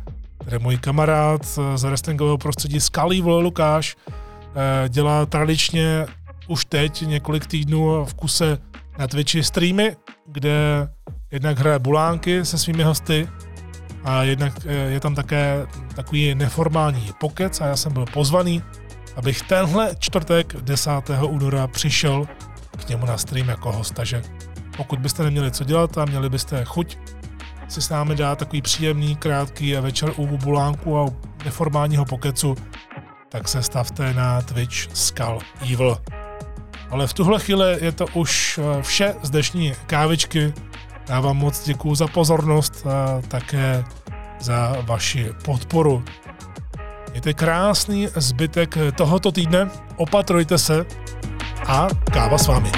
tedy můj kamarád z wrestlingového prostředí Scully Lukáš, eh, dělá tradičně už teď několik týdnů v kuse na Twitchi streamy, kde jednak hraje bulánky se svými hosty a jednak eh, je tam také takový neformální pokec a já jsem byl pozvaný, abych tenhle čtvrtek 10. února přišel k němu na stream jako host, takže pokud byste neměli co dělat a měli byste chuť si s námi dát takový příjemný, krátký večer u bulánku a neformálního pokecu, tak se stavte na Twitch Skull Evil. Ale v tuhle chvíli je to už eh, vše z dnešní kávičky. Já vám moc děkuju za pozornost a také za vaši podporu. Mějte krásný zbytek tohoto týdne, opatrujte se a káva s vámi.